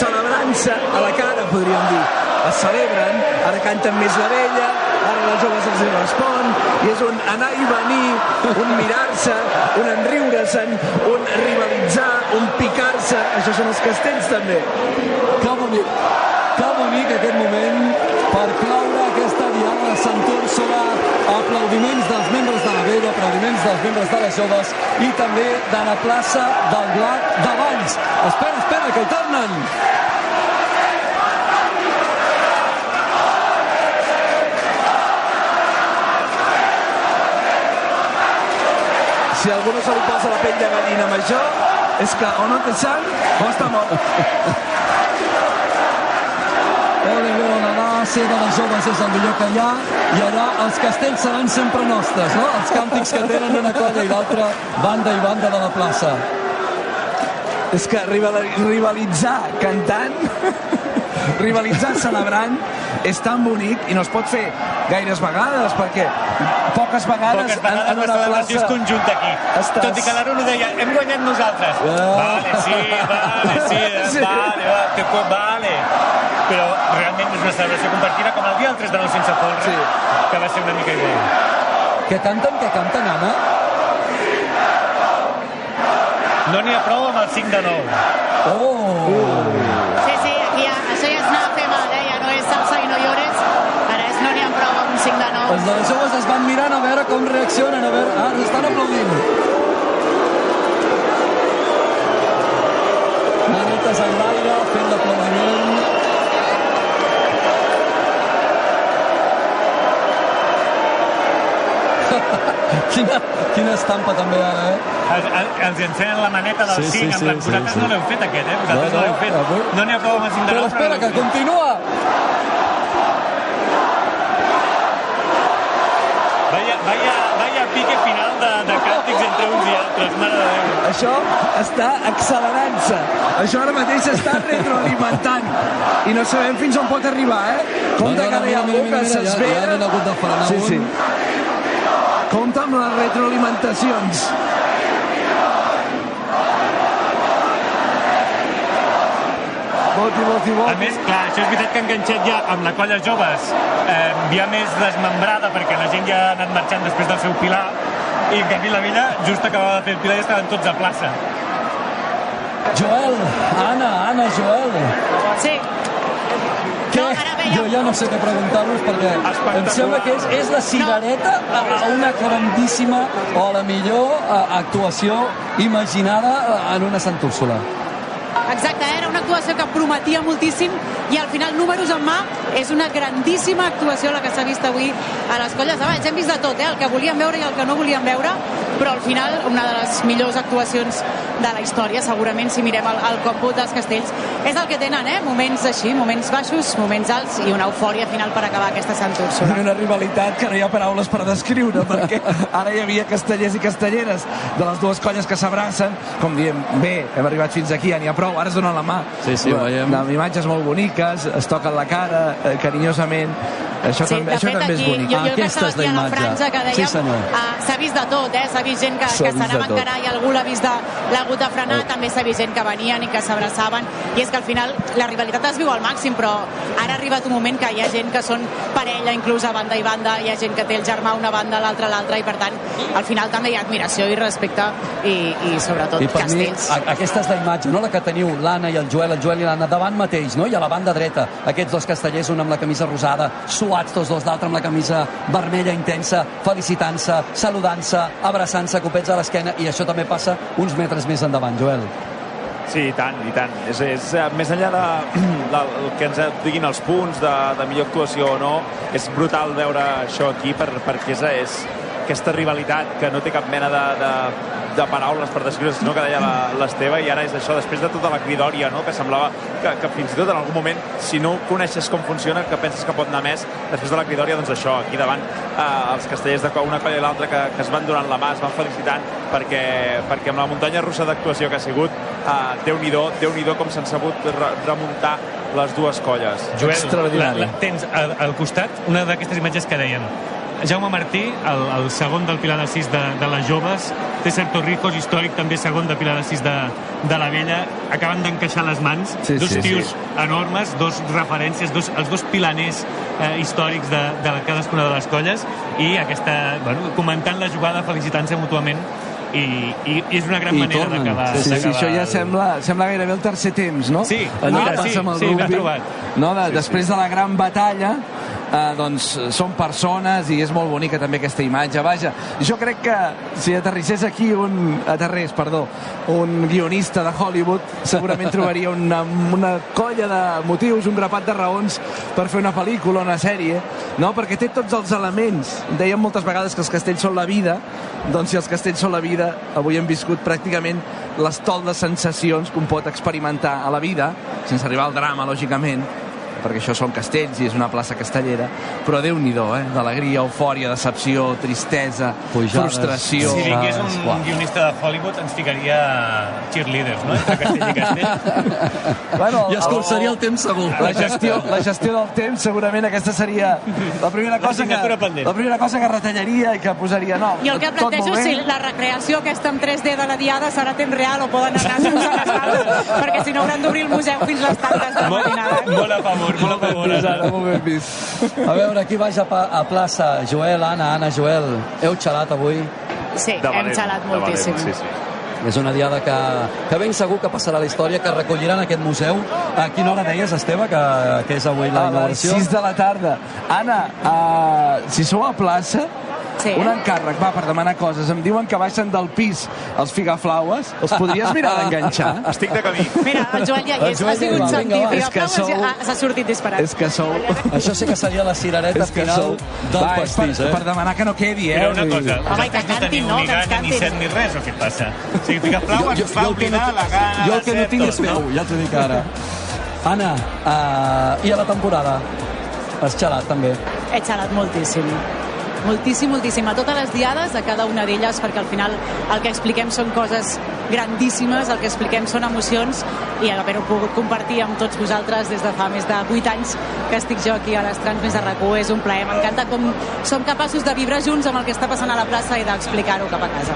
celebrant-se a la cara, podríem dir. Es celebren, ara canten més la vella, ara les joves els hi respon, i és un anar i venir, un mirar-se, un enriure-se'n, un rivalitzar, un picar-se. Això són els castells, també. Que bonic, que bonic aquest moment per cloure aquesta diada de Úrsula. Aplaudiments dels membres de la vella, aplaudiments dels membres de les joves i també de la plaça del Blat de Valls. Espera, espera, que hi tornen. Si algú no se li posa la pell de gallina amb això, és que o no té sang o està mort. Ole, la base de les joves és el millor que hi ha i allà els castells seran sempre nostres, no? Els càntics que tenen una colla i l'altra, banda i banda de la plaça. És que rival- rivalitzar cantant, rivalitzar celebrant, és tan bonic i no es pot fer gaires vegades, perquè poques vegades, Poques vegades en, en una plaça... conjunta aquí. Estàs- Tot i que l'Aron ho deia, hem guanyat nosaltres. Vale, sí, vale, sí, Sí. vale, vale, vale. Però realment és una celebració compartida com el dia del 3 de 9 sense folre, Sí. que va ser una mica igual. Que canten, que canten, Anna? No n'hi ha prou amb el 5 de 9. Oh! Sí, Els de les joves es van mirant a veure com reaccionen, a veure... Ah, estan aplaudint. Manetes en l'aire, fent l'aplaudiment. quina, quina estampa també ara, eh? Els, els- encenen la maneta del Sí, sí, 5, en sí, plan, sí, vosaltres sí. no l'heu fet aquest, eh? Vosaltres No, no, no, l'heu fet. avui- No n'hi ha prou amb el 5 de Però 9, espera, que continua! Vaya, vaya, pique final de, de càntics entre uns i altres, mare de Déu. Això està accelerant-se. Això ara mateix s'està retroalimentant. I no sabem fins on pot arribar, eh? Compte que ara hi ha algú que ja, ja n'han hagut de frenar Sí, un. sí. Compte amb les retroalimentacions. Voti, voti, A voti. més, clar, això és veritat que ha enganxat ja amb la colla joves eh, ja més desmembrada perquè la gent ja ha anat marxant després del seu pilar i en canvi la vella just acabava de fer el pilar i estaven tots a plaça. Joel, Anna, Anna, Joel. Sí. Què? No, ara veia- Jo ja no sé què preguntar-vos perquè em sembla que és, és la cirereta a, a una grandíssima o a la millor a, actuació imaginada a- en una Sant Úrsula. Exacte, era una actuació que prometia moltíssim i al final, números en mà, és una grandíssima actuació la que s'ha vist avui a les colles de Valls. Hem vist de tot, eh? el que volíem veure i el que no volíem veure, però al final una de les millors actuacions de la història, segurament, si mirem el, el còmput dels castells. És el que tenen, eh? moments així, moments baixos, moments alts i una eufòria final per acabar aquesta Sant Úrsula. Una rivalitat que no hi ha paraules per descriure, perquè ara hi havia castellers i castelleres de les dues colles que s'abracen, com diem, bé, hem arribat fins aquí, ja n'hi ha prou, ara es donen la mà. Sí, sí, ho veiem. Amb imatges molt boniques, es toquen la cara, eh, carinyosament. Això, Sí, també, això també és aquí, bonic. jo, jo que Aquesta és la imatge. franja que Sí, dèiem, senyor. ah, s'ha vist de tot, eh? s'ha vist gent que, que s'anava a i algú l'ha vist de- l'ha hagut de frenar, Oh. també s'ha vist gent que venien i que s'abraçaven, i és que al final la rivalitat es viu al màxim, però ara ha arribat un moment que hi ha gent que són parella, inclús a banda i banda, hi ha gent que té el germà una banda, l'altra l'altra, i per tant, al final també hi ha admiració i respecte, i, i sobretot I per mi, castells. a- aquesta és la imatge, no? la que teniu l'Anna i el Joel, el Joel i l'Anna davant mateix, no? i a la banda dreta, aquests dos castellers, un amb la camisa rosada, suats tots dos, l'altre amb la camisa vermella intensa, felicitant-se, saludant-se, abraçant-se, copets a l'esquena, i això també passa uns metres més endavant, Joel. Sí, i tant, i tant. És, és eh, més enllà de, del que ens diguin els punts de, de millor actuació o no, és brutal veure això aquí per, perquè és, és aquesta rivalitat que no té cap mena de, de, de paraules per descriure, sinó que deia la- l'Esteve, i ara és això, després de tota la cridòria, no? que semblava que, que fins i tot en algun moment, si no coneixes com funciona, que penses que pot anar més, després de la cridòria, doncs això, aquí davant, eh, els castellers de una colla i l'altra que, que es van donant la mà, es van felicitant, perquè, perquè amb la muntanya russa d'actuació que ha sigut, eh, Déu-n'hi-do, déu nhi com s'han sabut re remuntar les dues colles. Joel, la, la, tens al, al costat una d'aquestes imatges que deien Jaume Martí, el, el segon del Pilar de 6 de, de les joves, César Torrijos, històric també segon de Pilar de 6 de, de la vella, acaben d'encaixar les mans, Sí, dos sí, tios sí. enormes, dos referències, dos, els dos pilaners eh, històrics de, de cadascuna de les colles, i aquesta, bueno, comentant la jugada, felicitant-se mútuament, i, i, i és una gran I manera d'acabar Sí, sí, sí, això ja el- sembla, sembla gairebé el tercer temps, no? Sí, Allò mira, que passa sí, amb el sí, rugby. trobat. No, de, Sí, després de la gran batalla, eh, doncs són persones i és molt bonica també aquesta imatge. Vaja, jo crec que si aterrissés aquí un... aterrés, perdó, un guionista de Hollywood segurament trobaria una, una colla de motius, un grapat de raons per fer una pel·lícula, una sèrie, no? Perquè té tots els elements. Dèiem moltes vegades que els castells són la vida, doncs si els castells són la vida, avui hem viscut pràcticament l'estol de sensacions que un pot experimentar a la vida, sense arribar al drama, lògicament, perquè això són castells i és una plaça castellera, però déu nhi eh? d'alegria, eufòria, decepció, tristesa, Pujades. frustració... Si vingués un, un guionista de Hollywood ens ficaria cheerleaders, no? Entre castell i castell. Bueno, I escurçaria el temps segur. La gestió, la gestió del temps, segurament aquesta seria la primera cosa que, L'assignatura pendent. la primera cosa que retallaria i que posaria no, I el que plantejo és si la recreació aquesta amb 3D de la diada serà temps real o poden anar a les perquè si no hauran d'obrir el museu fins les tantes de la Molt, matinada. molt a favor, molt a favor. Fins ara, molt ben vist. A veure, qui baix a, pa- a plaça? Joel, Anna, Anna, Joel. Heu xalat avui? Sí, De hem xalat valent, moltíssim. Sí, sí. És una diada que, que ben segur que passarà a la història, que recolliran aquest museu. A quina hora deies, Esteve, que, que és avui la A les inauguració? 6 de la tarda. Anna, uh, si sou a plaça, Sí. un encàrrec, va, per demanar coses. Em diuen que baixen del pis els figaflaues. Els podries mirar d'enganxar? Estic de camí. Mira, el Joel ja hi El és, ha sigut científic. És que sou- ah, S'ha sortit disparat. És que sou... Això sí que seria la cirereta final sou... del Va, pastís, eh? per demanar que no quedi, eh? Però una cosa, Home, que cantin, no? ni Que ens gana, ni cantin. set, ni res, o què passa? O sigui, ens fa oblidar la gana, Jo el que no tinc és veu, ja t'ho dic ara. Anna, uh, i a la temporada? Has xalat, també. He xalat moltíssim. Moltíssim, moltíssim. A totes les diades, a cada una d'elles, perquè al final el que expliquem són coses grandíssimes, el que expliquem són emocions, i haver-ho pogut compartir amb tots vosaltres des de fa més de 8 anys que estic jo aquí a les Trans més a rac és un plaer. M'encanta com som capaços de vibrar junts amb el que està passant a la plaça i d'explicar-ho cap a casa.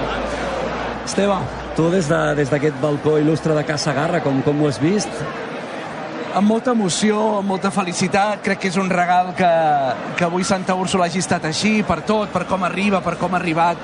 Esteve, tu des de- d'aquest balcó il·lustre de Casa Garra, com, com ho has vist? Amb molta emoció, amb molta felicitat. Crec que és un regal que, que avui Santa Úrsula hagi estat així, per tot, per com arriba, per com ha arribat.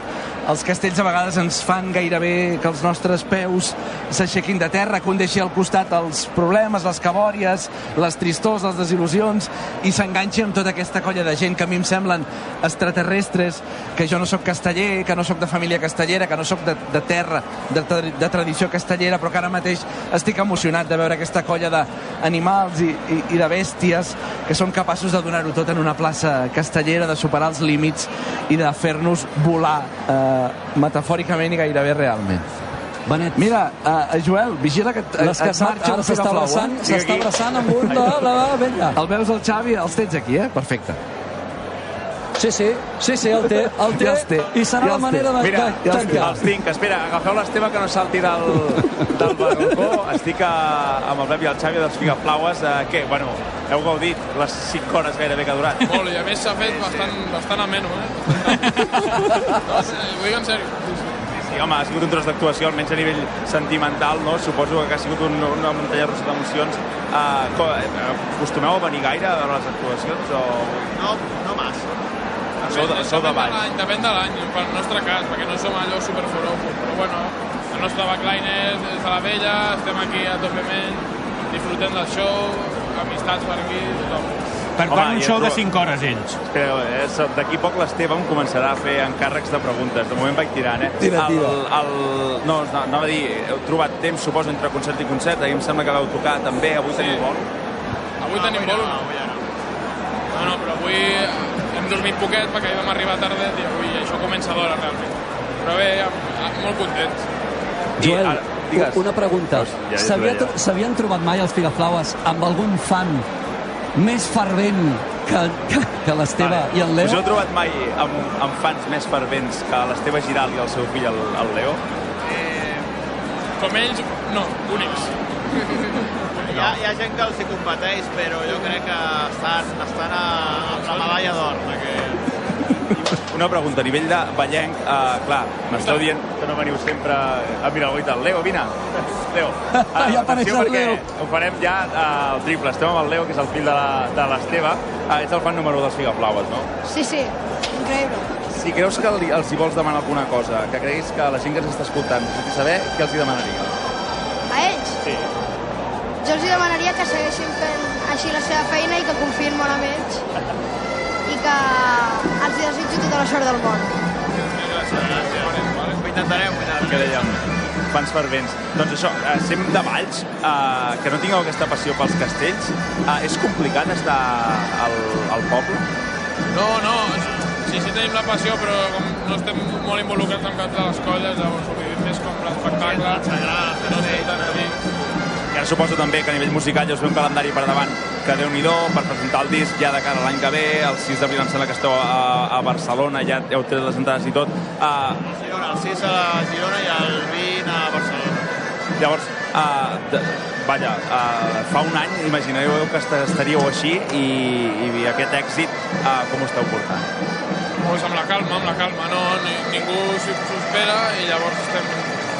Els castells a vegades ens fan gairebé que els nostres peus s'aixequin de terra, que un deixi al costat els problemes, les cabòries, les tristors, les desil·lusions, i s'enganxi amb tota aquesta colla de gent que a mi em semblen extraterrestres, que jo no sóc casteller, que no sóc de família castellera, que no sóc de, de terra, de, de tradició castellera, però que ara mateix estic emocionat de veure aquesta colla d'animals i, i, i de bèsties que són capaços de donar-ho tot en una plaça castellera, de superar els límits i de fer-nos volar eh, metafòricament i gairebé realment. Benet, Mira, uh, Joel, vigila que et, les que et marxa ara s'està figaflau, abraçant, eh? s'està abraçant amb un de la vella. El veus el Xavi? Els tens aquí, eh? Perfecte. Sí, sí, sí, sí, el té, el té, Ja té, i serà ja la manera de, Mira, de ja els tancar. els tinc. Espera, agafeu l'Esteve que no salti del, del balcó. Estic a, amb el Pep i el Xavi dels Figaflaues. Eh, què? Bueno, heu gaudit les 5 hores gairebé que ha durat. Molt, i a més s'ha fet bastant, bastant ameno, eh? Bastant... no, sí, ho dic en sèrio. Sí, sí. sí, home, ha sigut un tros d'actuació, almenys a nivell sentimental, no? Suposo que ha sigut un, una muntanya russa d'emocions. Uh, co- eh, acostumeu a venir gaire a veure les actuacions o No, no massa. sou de, sou de Depèn baix? l'any, Depèn de l'any, pel nostre cas, perquè no som allò superforofos, però bueno, el nostre backline és, és a la vella, estem aquí a topement, disfrutem del show, amistats per aquí, tothom. Per Home, quan un i show de però- 5 hores, ells? Espera, eh, d'aquí a poc l'Esteve em començarà a fer encàrrecs de preguntes. De moment vaig tirant, eh? Tira, el, tira. El, no, no, anava a dir, heu trobat temps, suposo, entre concert i concert. Ahir em sembla que vau tocar també, avui Sí. teniu vol. Avui tenim vol o no? No, no, però avui hem dormit poquet perquè vam arribar tardet i avui això comença d'hora realment. Però bé, molt contents. I Joel, ara, digues. una pregunta. Ja- ja S'havien trobat mai els Figaflaues amb algun fan més fervent que, que, que l'Esteve i el Us heu Leo? trobat mai amb, amb fans més fervents que l'Esteve Giral i el seu fill, el, el Leo? Com ells, no, únics. Hi ha, hi ha gent que els hi competeix, però jo crec que estan, estan a, amb la medalla d'or. perquè Una pregunta, a nivell de ballenc, uh, clar, m'esteu dient que no veniu sempre a mirar el tal. Leo, vine. Leo. Ara, Ja apareix atenció el perquè Leo. Ho farem ja uh, al triple. Estem amb el Leo, que és el fill de la- de l'Esteve. Uh, ets el fan número dels Figaflaues, no? Sí, sí, increïble. Si creus que li- els hi vols demanar alguna cosa, que creguis que la gent que ens està escoltant necessiti saber, què els hi demanaria? A ells, Sí. jo els hi demanaria que segueixin fent així la seva feina i que confiïn molt en ells i que els desitjo tota la sort del món. Ho intentarem, ho intentarem. que dèiem, fans fervents. Doncs això, eh, sent de Valls, eh, que no tingueu aquesta passió pels castells, eh, és complicat estar al, al poble? No, no, sí, sí tenim la passió, però com no estem molt involucrats en cap de les colles, llavors ho vivim més com l'espectacle, no estem tan aquí. I ara suposo també que a nivell musical ja us ve un calendari per davant que déu nhi per presentar el disc ja de cara a l'any que ve, el 6 d'abril em sembla que esteu a, a Barcelona, ja heu tret les entrades i tot. Uh, Girona, el 6 a Girona i el 20 a Barcelona. llavors, uh, de, vaja, uh, fa un any imagineu que est- estaríeu així i, i aquest èxit uh, com ho esteu portant? Pues amb la calma, amb la calma, no, ni, ningú s'ho espera i llavors estem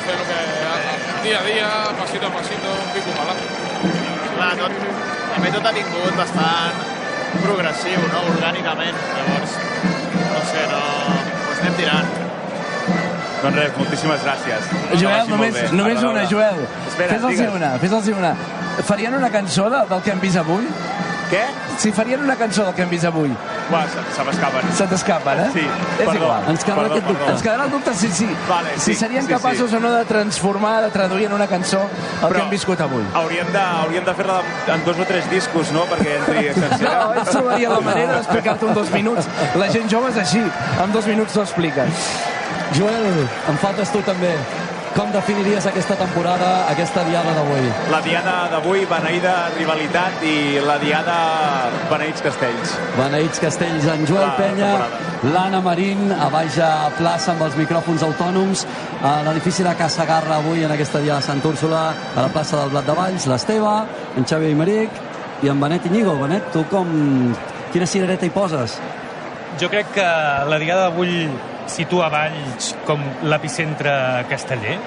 fent el que dia a dia, pasito a pasito, un pico palazo. Clar, tot, també tot ha vingut bastant progressiu, no? orgànicament. Llavors, no sé, no... Pues anem tirant. Doncs res, moltíssimes gràcies. Joel, només, només una. Joel. Espera, Fes-los digues. una, fes-los una. Farien una cançó de, del que hem vist avui? Què? Si farien una cançó del que hem vist avui. Uah, se, se m'escapen. Se t'escapen, eh? Sí, És perdó. igual. Ens quedarà Perdó, aquest dubte. perdó. Ens quedarà el dubte si, si, Vale, si sí, serien sí, capaços sí. o no de transformar, de traduir en una cançó el que hem viscut avui. Hauríem de, hauríem de fer-la en dos o tres discos, no?, perquè entri... No, ells trobaria la manera d'explicar-te en dos minuts. La gent jove és així, en dos minuts t'ho expliquen. Joel, em faltes tu també. Com definiries aquesta temporada, aquesta diada d'avui? La diada d'avui, beneïda rivalitat i la diada beneïts castells. Beneïts Castells, en Joel La Penya, l'Anna Marín, a baix a plaça amb els micròfons autònoms, a l'edifici de Casa Garra avui en aquesta diada de Sant Úrsula, a la plaça del Blat de Valls, l'Esteve, en Xavi Aymeric i en Benet Iñigo. Benet, tu com... Quina cirereta hi poses? Jo crec que la diada d'avui situa Valls com l'epicentre casteller.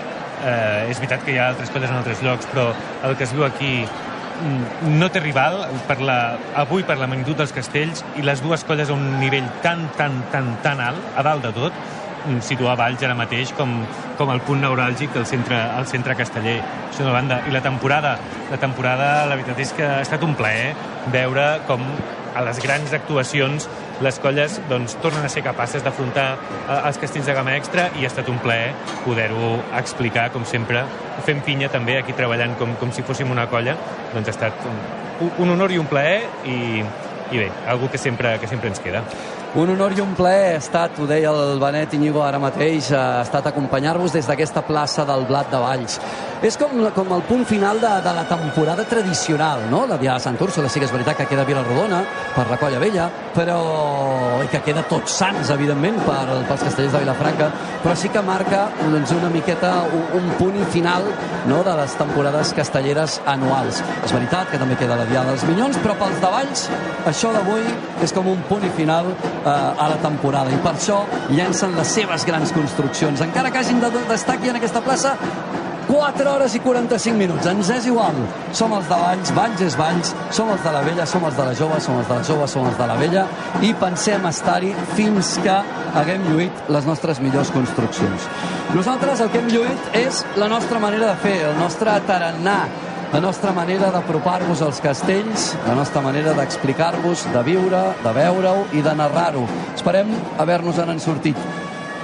Eh, és veritat que hi ha altres colles en altres llocs, però el que es viu aquí mm, no té rival per la, avui per la magnitud dels castells i les dues colles a un nivell tan, tan, tan, tan alt, a dalt de tot, situar Valls ara mateix com, com el punt neuràlgic del centre, el centre casteller. Això d'una banda. I la temporada, la temporada, la veritat és que ha estat un plaer veure com a les grans actuacions les colles doncs, tornen a ser capaces d'afrontar eh, els castells de gamma extra i ha estat un plaer poder-ho explicar, com sempre, fent pinya també aquí treballant com, com si fóssim una colla, doncs ha estat un, un honor i un plaer i, i bé, algú que sempre, que sempre ens queda. Un honor i un plaer ha estat, ho deia el Benet Iñigo ara mateix, ha estat acompanyar-vos des d'aquesta plaça del Blat de Valls. És com, com el punt final de, de la temporada tradicional, no? La Diada de Sant Úrsula, sí que és veritat que queda Vilarrodona per la Colla Vella, però... i que queda tots sants, evidentment, per, pels castellers de Vilafranca, però sí que marca doncs, una miqueta un, un punt final no? de les temporades castelleres anuals. És veritat que també queda la Diada dels Minyons, però pels de Valls, això d'avui és com un punt final eh, a la temporada, i per això llencen les seves grans construccions. Encara que hagin d'estar aquí en aquesta plaça 4 hores i 45 minuts. Ens és igual. Som els de Valls, Valls és Valls, som els de la Vella, som els de la Jove, som els de la Jove, som els de la Vella, i pensem estar-hi fins que haguem lluït les nostres millors construccions. Nosaltres el que hem lluït és la nostra manera de fer, el nostre tarannà, la nostra manera d'apropar-vos als castells, la nostra manera d'explicar-vos, de viure, de veure-ho i de narrar-ho. Esperem haver-nos-en sortit.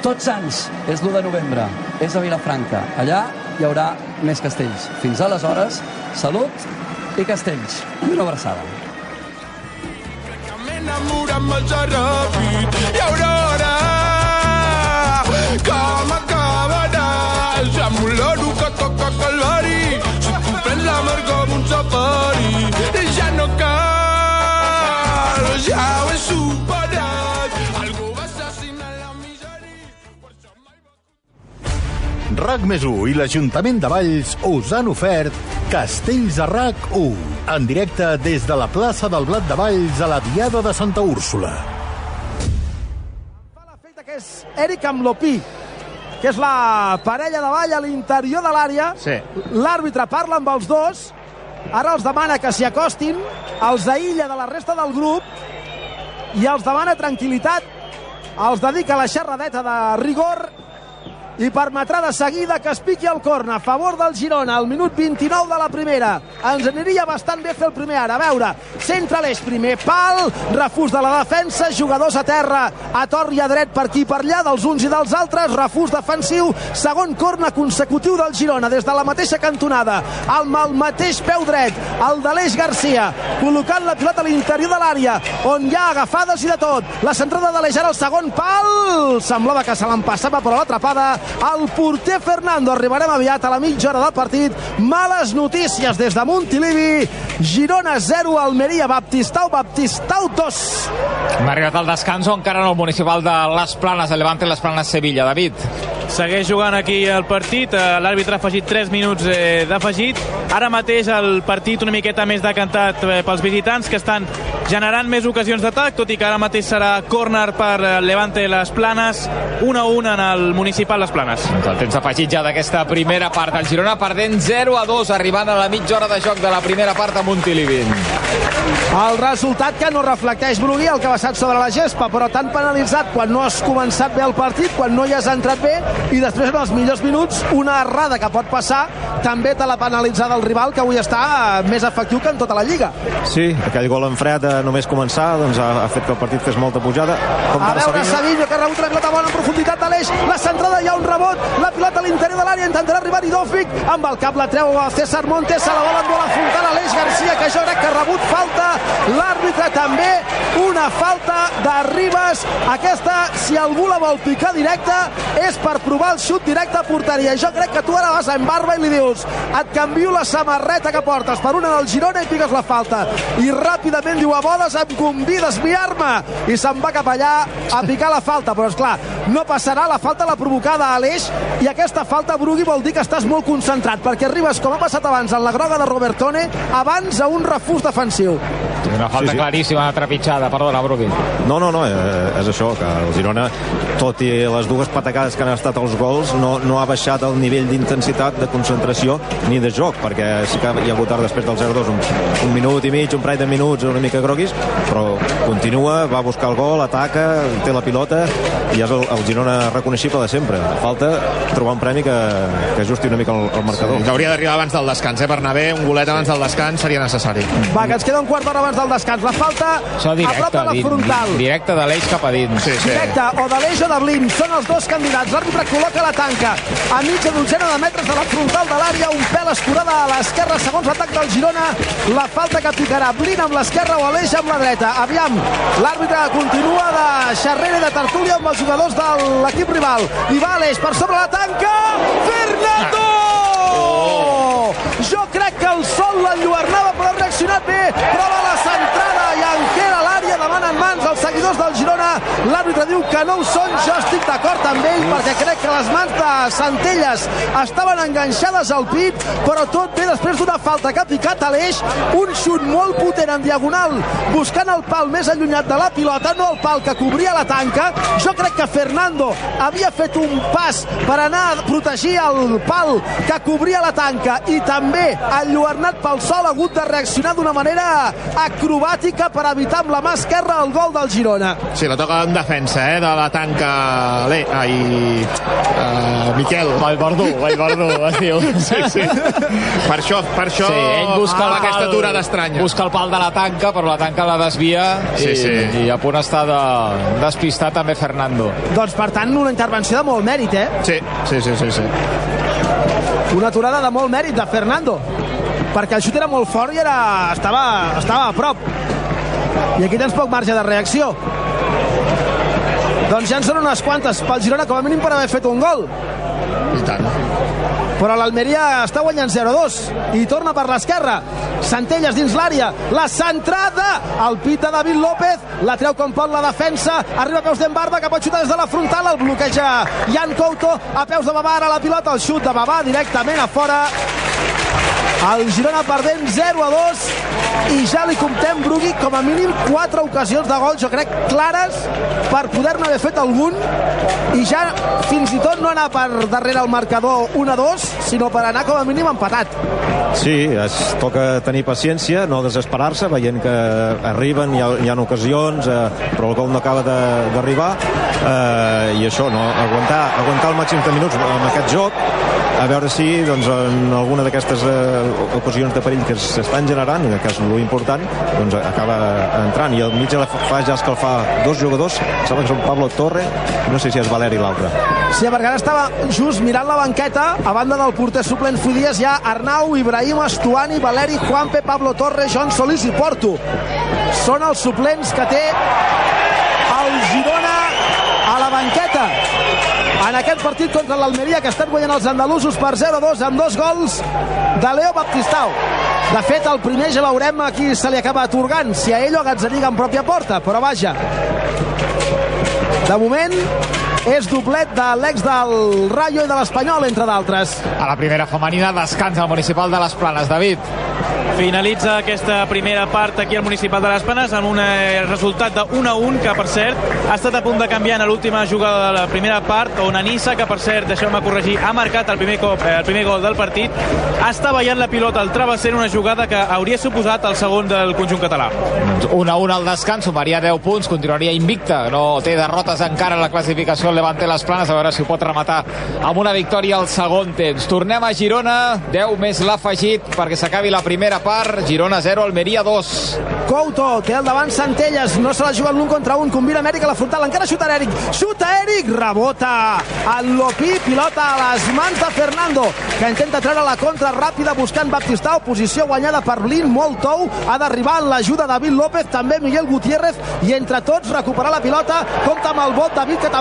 Tots Sants és l'1 de novembre, és a Vilafranca. Allà hi haurà més castells. Fins aleshores, salut i castells. I una abraçada. m'enamora massa ràpid i Aurora RAC1 i l'Ajuntament de Valls us han ofert Castells de RAC1, en directe des de la plaça del Blat de Valls a la Diada de Santa Úrsula. Fa la feita que és Eric Amlopí, que és la parella de ball a l'interior de l'àrea. Sí. L'àrbitre parla amb els dos, ara els demana que s'hi acostin, els aïlla de la resta del grup i els demana tranquil·litat, els dedica la xerradeta de rigor i permetrà de seguida que es piqui el corna a favor del Girona al minut 29 de la primera. Ens aniria bastant bé fer el primer ara. A veure, centre l'eix primer, pal, refús de la defensa, jugadors a terra, a tor i a dret per aquí per allà, dels uns i dels altres, refús defensiu, segon corna consecutiu del Girona, des de la mateixa cantonada, amb el mateix peu dret, el de l'Eix Garcia, col·locant la pilota a l'interior de l'àrea, on hi ha agafades i de tot. La centrada de l'Eix ara al segon pal, semblava que se l'empassava, però l'atrapada el porter Fernando. Arribarem aviat a la mitja hora del partit. Males notícies des de Montilivi. Girona 0, Almeria, Baptistau, Baptistau 2. Hem arribat al descans o encara no el municipal de Les Planes, el Levante Les Planes Sevilla. David. Segueix jugant aquí el partit, eh, l'àrbitre ha afegit 3 minuts eh, d'afegit. Ara mateix el partit una miqueta més decantat eh, pels visitants que estan generant més ocasions d'atac, tot i que ara mateix serà córner per eh, Levante Les Planes, 1 a 1 en el municipal Les Planes. Doncs el temps afegit ja d'aquesta primera part. El Girona perdent 0 a 2, arribant a la mitja hora de joc de la primera part a Montilivi. El resultat que no reflecteix Brugui, el que ha basat sobre la gespa, però tan penalitzat quan no has començat bé el partit, quan no hi has entrat bé, i després en els millors minuts una errada que pot passar també te la penalitzada el rival que avui està eh, més efectiu que en tota la Lliga. Sí, aquell gol en fred només començar doncs ha, ha fet que el partit fes molta pujada. Com A veure, Savinho, que ha rebut una pilota bona en profunditat de l'eix, la centrada hi ha un rebot, la pilota a l'interior de l'àrea, intentarà arribar Idofic, amb el cap la treu a César Montes, se la volen molt afrontar a l'eix Garcia, que jo crec que ha rebut falta, l'àrbitre també, una falta de Ribas, aquesta, si algú la vol picar directa, és per provar el xut directe a porteria. Jo crec que tu ara vas en barba i li dius, et canvio la samarreta que portes per una del Girona i piques la falta. I ràpidament diu a bodes, em convida a esmiar-me, i se'n va cap allà a picar la falta, però és clar, no passarà la falta la provocada a l'eix i aquesta falta, Brugui, vol dir que estàs molt concentrat perquè arribes, com ha passat abans en la groga de Robertone, abans a un refús defensiu. Una falta Sí, sí. claríssima, trepitjada, perdona, Brugui. No, no, no, eh, és això, que el Girona, tot i les dues patacades que han estat els gols, no, no ha baixat el nivell d'intensitat, de concentració ni de joc, perquè sí que hi ha hagut ara després del 0-2 un, un minut i mig, un parell de minuts una mica groguis, però continua, va a buscar el gol, ataca, té la pilota i és el, el Girona reconeixible de sempre. Falta trobar un premi que, que ajusti una mica el, el marcador. Ens hauria d'arribar abans del descans, eh, Bernabé? Un golet abans del descans seria necessari. Va, que ens queda un quart d'hora abans del descans. La falta Això a prop directe, de la frontal. di- directe de l'eix cap a dins. Sí, Directe, o de l'Eix o de Blin, són els dos candidats. L'àrbitre col·loca la tanca a mitja dotzena de metres de la frontal de l'àrea, un pèl escurada a l'esquerra, segons l'atac del Girona, la falta que picarà Blin amb l'esquerra o l'Eix amb la dreta. Aviam, l'àrbitre continua de xerrera de tertúlia amb els jugadors de l'equip rival. I va l'Eix per sobre la tanca, Fernando! Jo crec que el sol l'enlluernava, però ha reaccionat bé. Prova la centrada i enquera l'àrea, demanen mans els seguidors del Girona. L'àrbitre diu que no ho són. Jo estic d'acord amb ell perquè crec que les mans de Centelles estaven enganxades al pit, però tot bé després d'una falta que ha picat a l'eix. Un xut molt potent en diagonal, buscant el pal més allunyat de la pilota, no el pal que cobria la tanca. Jo crec que Fernando havia fet un pas per anar a protegir el pal que cobria la tanca i també enlluernat pel sol ha hagut de reaccionar d'una manera acrobàtica per evitar amb la mà esquerra el gol del Girona. Sí, la toca en defensa, eh, de la tanca... Le, ai, uh, Miquel. Vallverdú, Vallverdú, es diu. Sí, sí. Per això, per això Sí, ell busca amb el aquesta pal- aturada estranya. Busca el pal de la tanca, però la tanca la desvia Sí, i, sí. i a punt està de despistar també Fernando. Doncs, per tant, una intervenció de molt mèrit, eh? Sí, sí, sí, sí. sí. Una aturada de molt mèrit de Fernando perquè el xut era molt fort i era... estava, estava a prop i aquí tens poc marge de reacció doncs ja en són unes quantes. Pel Girona com a mínim per haver fet un gol. I tant. però l'Almeria està guanyant 0-2 i torna per l'esquerra. Centelles dins l'àrea, la centrada. El pit de David López. La treu com pot la defensa, arriba a peus d'Embarba que pot xutar des de la frontal, el bloqueja Jan Couto, a peus de Babà ara la pilota el xut de Babà directament a fora el Girona perdent 0 a 2 i ja li comptem Brugui com a mínim 4 ocasions de gol, jo crec, clares per poder-ne haver fet algun. I ja fins i tot no anar per darrere el marcador 1 a 2 sinó per anar com a mínim empatat. Sí, es toca tenir paciència, no desesperar-se, veient que arriben, hi ha, hi ha ocasions, eh, però el gol no acaba d'arribar, eh, i això, no, aguantar, aguantar el màxim de minuts amb aquest joc, a veure si doncs, en alguna d'aquestes eh, ocasions de perill que s'estan generant, que és important, doncs acaba entrant. I al mig de la fa ja escalfar dos jugadors, sembla que són Pablo Torre, no sé si és Valeri l'altre. Sí, perquè ara estava just mirant la banqueta, a banda del porter suplent Fudies, hi ha Arnau, Ibrahim, Estuani, Valeri, Juanpe, Pablo Torres, Joan Solís i Porto. Són els suplents que té el Girona a la banqueta en aquest partit contra l'Almeria que estan guanyant els andalusos per 0-2 amb dos gols de Leo Baptistao de fet el primer ja veurem a qui se li acaba atorgant si a ell o a Gazzaniga en pròpia porta però vaja. De moment és doblet de l'ex del Rayo i de l'Espanyol, entre d'altres. A la primera femenina descansa el municipal de les Planes. David. Finalitza aquesta primera part aquí al Municipal de les Planes amb un eh, resultat de 1 a 1 que, per cert, ha estat a punt de canviar en l'última jugada de la primera part on Anissa, que per cert, deixeu-me corregir, ha marcat el primer, cop, eh, el primer gol del partit, està ballant la pilota al travesser en una jugada que hauria suposat el segon del conjunt català. 1 a 1 al descans, sumaria 10 punts, continuaria invicta, no té derrotes encara en la classificació Levante les Planes, a veure si ho pot rematar amb una victòria al segon temps. Tornem a Girona, 10 més l'ha afegit perquè s'acabi la primera part, Girona 0, Almeria 2. Couto té al davant Centelles, no se la juga l'un contra un, combina Amèric a la frontal, encara xuta Eric, xuta Eric, rebota el Lopí, pilota a les mans de Fernando, que intenta treure la contra ràpida buscant Baptistao, posició guanyada per Blin, molt tou, ha d'arribar l'ajuda de David López, també Miguel Gutiérrez, i entre tots recuperar la pilota, compta amb el vot David que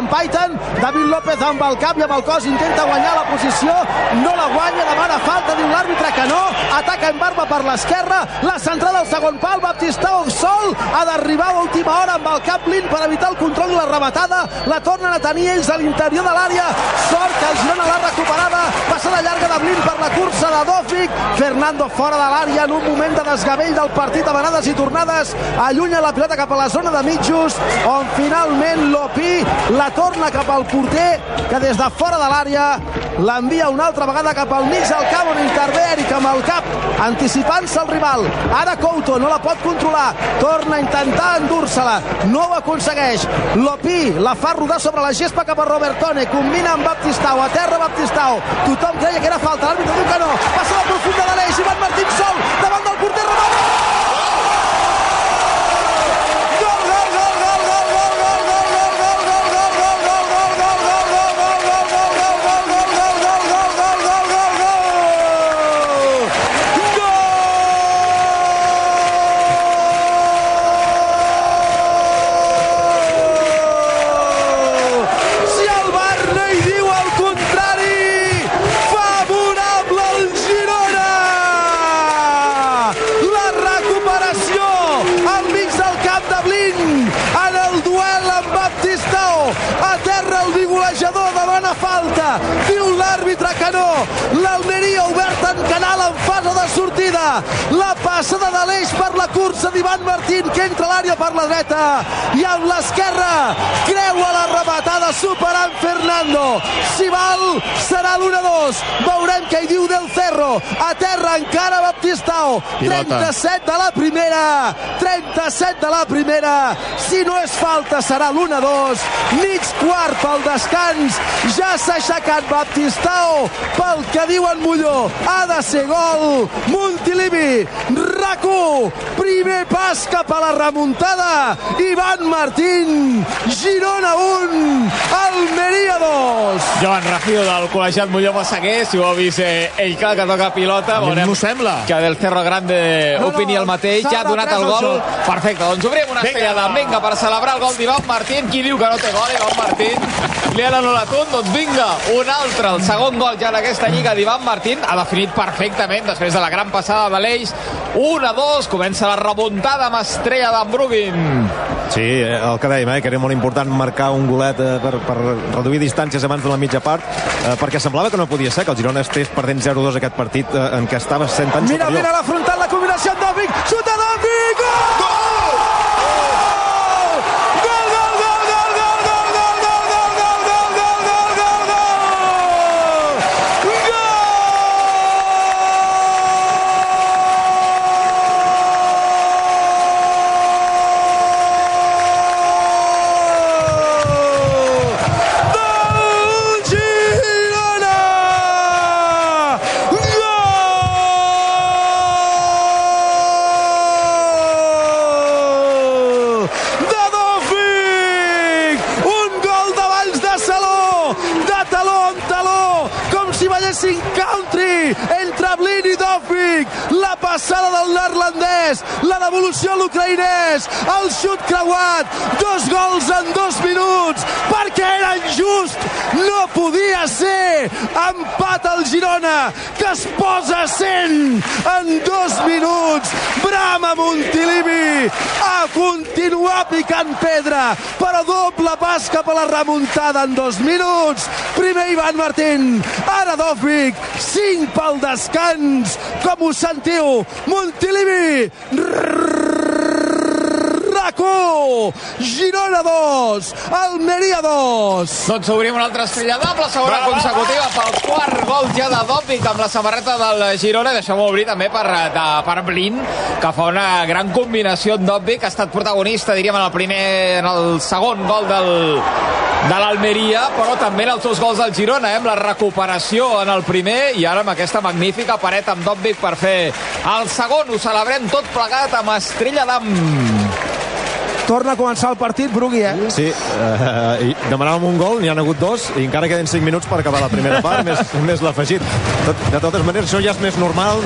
t'empaiten, David López amb el cap i amb el cos intenta guanyar la posició, no la guanya, demana falta, diu l'àrbitre que no, ataca en barba per l'esquerra, la centrada al segon pal, Baptistao sol, ha d'arribar a última hora amb el cap Blin per evitar el control i la rematada, la tornen a tenir ells a l'interior de l'àrea, sort que el Girona l'ha recuperada, passada llarga de Blin per la cursa de Dòfic, Fernando fora de l'àrea en un moment de desgavell del partit a i tornades, allunya la pilota cap a la zona de mitjos, on finalment Lopí la torna cap al porter, que des de fora de l'àrea l'envia una altra vegada cap al mig del camp on intervé Eric amb el cap, anticipant-se al rival. Ara Couto no la pot controlar, torna a intentar endur-se-la, no ho aconsegueix. Lopí la fa rodar sobre la gespa cap a Robertone, combina amb Baptistao, a terra Baptistao. Tothom creia que era falta, l'àrbitre diu que no. Passa la profunda de l'eix, Ivan Martín sol, davant del porter Ramon. Si el Bar no hi diu el contrari, favorable al Girona! Demana falta. Diu l'àrbitre que no. L'Almeria obert en canal en fase de sortida. La passada de l'eix per la cursa d'Ivan Martín que entra a l'àrea per la dreta i amb l'esquerra creua la rematada superant Fernando. Si val, serà l'1-2. Veurem què hi diu Del Cerro. A terra encara Baptistao. Pilota. 37 de la primera. 37 de la primera. Si no és falta, serà l'1-2. Mig quart pel descans. Ja s'ha aixecat Baptistao. Pel que diuen Molló, ha de ser gol. Montilivi, RAC1, primer pas cap a la remuntada. Ivan Martín, Girona 1, Almeria 2. Joan Rafiu del col·legiat Molló Massaguer, si ho ha vist eh, ell que, que toca pilota, veurem sembla. que del Cerro Grande No, no, opini el mateix, ja ha donat el gol. Perfecte, doncs obrim una Vinga. estrella de vinga per celebrar el gol d'Ivan Martín. Qui diu que no té gol, Ivan Martín? Li han anul·lat un, doncs vinga, un altre. El segon gol ja en aquesta lliga d'Ivan Martín ha definit perfectament després de la gran passada de l'Eix. 1 a 2, comença la remuntada amb estrella d'Ambrugin. Sí, eh, el que dèiem, eh, que era molt important marcar un golet eh, per, per reduir distàncies abans de la mitja part, eh, perquè semblava que no podia ser que el Girona estés perdent 0-2 aquest partit eh, en què estava sent tan Mira, superior. mira la frontal, la combinació amb Dòvic, xuta Dòvic, gol! Gol, Racing Country, el Trablini Dofvik, la passada del neerlandès! La devolució a l'ucraïnès! El xut creuat! Dos gols en dos minuts! Perquè era injust! No podia ser! Empat al Girona, que es posa a 100 en dos minuts! Brama Montilivi a continuar picant pedra, però doble pas cap a la remuntada en dos minuts. Primer Ivan Martín, ara Dòfic, 5 pel descans. Com ho sentiu? Montelevi. RAC1, Girona 2, Almeria 2. Doncs obrim una altra estrella doble, segona Va, va, consecutiva pel quart gol ja de Dòpic amb la samarreta del Girona. Deixem-ho obrir també per, de, per Blin, que fa una gran combinació amb Dòpic, ha estat protagonista, diríem, en el primer, en el segon gol del, de l'Almeria, però també en els dos gols del Girona, eh, amb la recuperació en el primer i ara amb aquesta magnífica paret amb Dòpic per fer el segon. Ho celebrem tot plegat amb Estrella d'Am. Torna a començar el partit, Brugui, eh? Sí, eh, i demanàvem un gol, n'hi han hagut dos, i encara queden 5 minuts per acabar la primera part, més, més l'afegit. Tot, de totes maneres, això ja és més normal,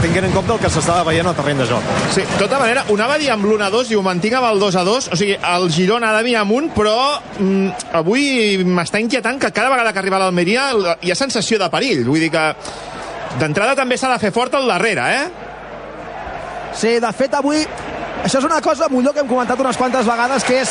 tenint en compte el que s'estava veient al terreny de joc. Sí, de tota manera, ho anava a dir amb l'1-2 i ho mantinc amb el 2-2. O sigui, el Girona ha de venir amunt, però mm, avui m'està inquietant que cada vegada que arriba a l'Almeria hi ha sensació de perill. Vull dir que d'entrada també s'ha de fer fort al darrere, eh? Sí, de fet, avui... Això és una cosa, Molló, que hem comentat unes quantes vegades, que és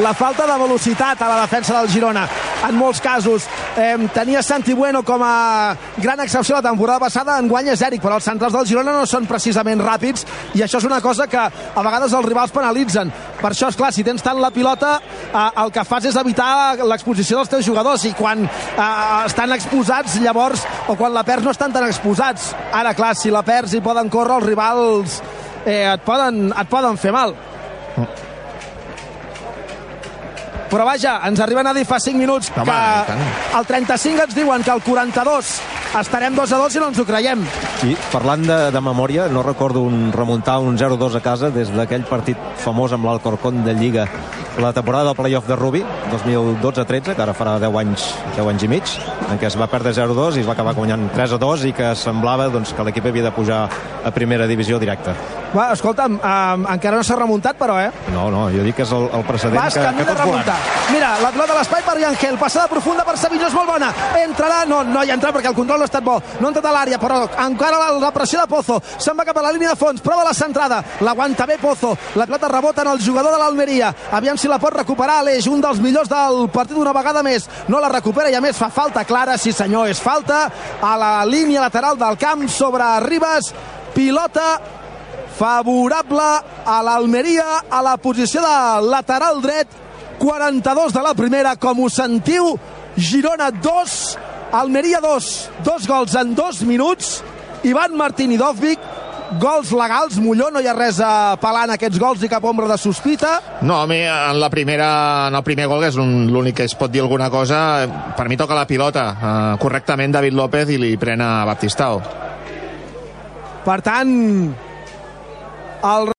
la falta de velocitat a la defensa del Girona. En molts casos eh, tenia Santi Bueno com a gran excepció la temporada passada, en guany és Eric, però els centrals del Girona no són precisament ràpids i això és una cosa que a vegades els rivals penalitzen. Per això, és clar, si tens tant la pilota, eh, el que fas és evitar l'exposició dels teus jugadors i quan eh, estan exposats, llavors, o quan la perds no estan tan exposats. Ara, clar, si la perds i poden córrer, els rivals eh, et, poden, et poden fer mal. Però vaja, ens arriben a dir fa 5 minuts Home, que al 35 ens diuen que al 42 estarem 2 a 2 i no ens ho creiem. I parlant de, de memòria, no recordo un remuntar un 0-2 a casa des d'aquell partit famós amb l'Alcorcón de Lliga la temporada del playoff de Rubi 2012-13, que ara farà 10 anys 10 anys i mig, en què es va perdre 0-2 i es va acabar guanyant 3-2 i que semblava doncs, que l'equip havia de pujar a primera divisió directa. Va, escolta'm, eh, encara no s'ha remuntat, però, eh? No, no, jo dic que és el, el precedent Vas, que, que tots remuntar. Mira, la pilota de l'espai per Yangel, passada profunda per és molt bona. Entrarà, no, no hi ha entrat perquè el control no ha estat bo. No ha entrat a l'àrea, però encara la, la pressió de Pozo. Se'n va cap a la línia de fons, prova la centrada. L'aguanta bé Pozo. La pilota rebota en el jugador de l'Almeria. Aviam si la pot recuperar Aleix, un dels millors del partit una vegada més. No la recupera i a més fa falta clara, sí senyor, és falta a la línia lateral del camp sobre Ribas. Pilota favorable a l'Almeria a la posició de lateral dret 42 de la primera com ho sentiu Girona 2 Almeria 2 dos gols en dos minuts. Ivan Martín i Dovvik gols legals, Molló, no hi ha res a pelar en aquests gols i cap ombra de sospita. No, a mi en la primera en el primer gol, que és l'únic que es pot dir alguna cosa, per mi toca la pilota eh, correctament David López i li pren a Baptistao. per tant el